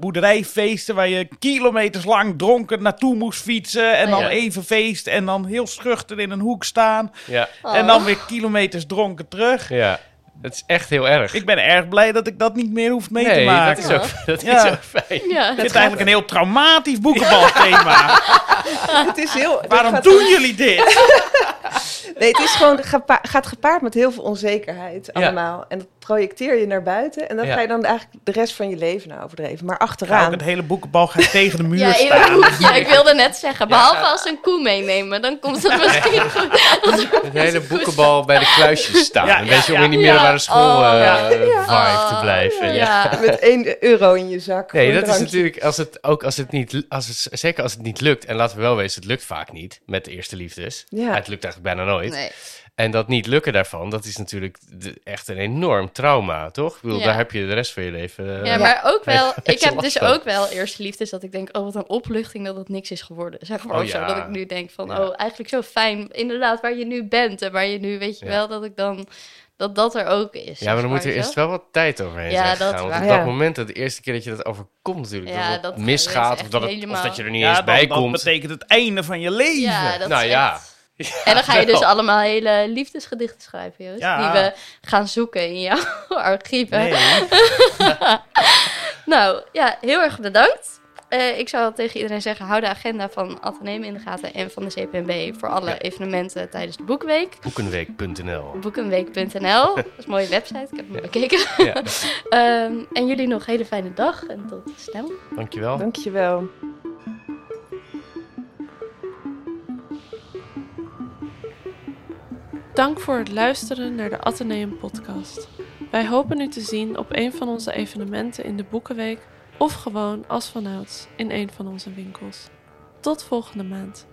boerderijfeesten waar je kilometers lang dronken naartoe moest fietsen en dan even feest en dan heel schuchter in een hoek staan. Ja. En dan weer kilometers dronken terug. Ja. Het is echt heel erg. Ik ben erg blij dat ik dat niet meer hoef mee te maken. Dat is ook, dat is ook fijn. Ja, het eigenlijk een heel traumatisch boekenbalthema. het is heel... Waarom doen jullie dit? nee, het is gewoon, gaat gepaard met heel veel onzekerheid allemaal. En dat projecteer je naar buiten. En dan ga je dan eigenlijk de rest van je leven naar overdreven. Maar achteraan... het hele boekenbal gaat tegen de muur ja, staan. Ja, ik wilde net zeggen. Behalve als ze een koe meenemen. Dan komt het misschien goed. Het hele boekenbal bij de kluisjes staan. een beetje om in die middelbare school oh, vibe te blijven. Ja. Met 1 euro in je zak. Nee, dat is natuurlijk... Als het, ook als het niet... Als het, zeker als het niet lukt. En laten we wel wezen, het lukt vaak niet. Met de eerste liefdes. Het lukt eigenlijk bijna nooit. Nee. En dat niet lukken daarvan, dat is natuurlijk echt een enorm trauma, toch? Ik bedoel, daar heb je de rest van je leven. Uh, ja, maar ook wel. ik heb dus ook wel eerste liefdes dat ik denk, oh wat een opluchting dat het niks is geworden. Zeg maar oh, zo dat ik nu denk van, oh eigenlijk zo fijn, inderdaad waar je nu bent en waar je nu, weet je wel, dat ik dan dat dat er ook is. Ja, maar dan moet er eerst wel wat tijd overheen ja, dat gaan. Want op dat moment, de eerste keer dat je dat overkomt natuurlijk, ja, dat het misgaat of dat, het, of dat je er niet eens bij komt. dat betekent het einde van je leven. Ja, dat nou ja. En dan ga je dus allemaal hele liefdesgedichten schrijven, Joost. Die we gaan zoeken in jouw archieven. Nee. nou, ja, heel erg bedankt. Uh, ik zou tegen iedereen zeggen, hou de agenda van Atheneum in de gaten en van de CPNB voor alle evenementen tijdens de Boekenweek. Boekenweek.nl Boekenweek.nl, dat is een mooie website, ik heb hem bekeken. Ja. um, en jullie nog een hele fijne dag en tot snel. Dankjewel. Dankjewel. Dank voor het luisteren naar de Atheneum podcast. Wij hopen u te zien op een van onze evenementen in de Boekenweek of gewoon als vanouds in een van onze winkels. Tot volgende maand.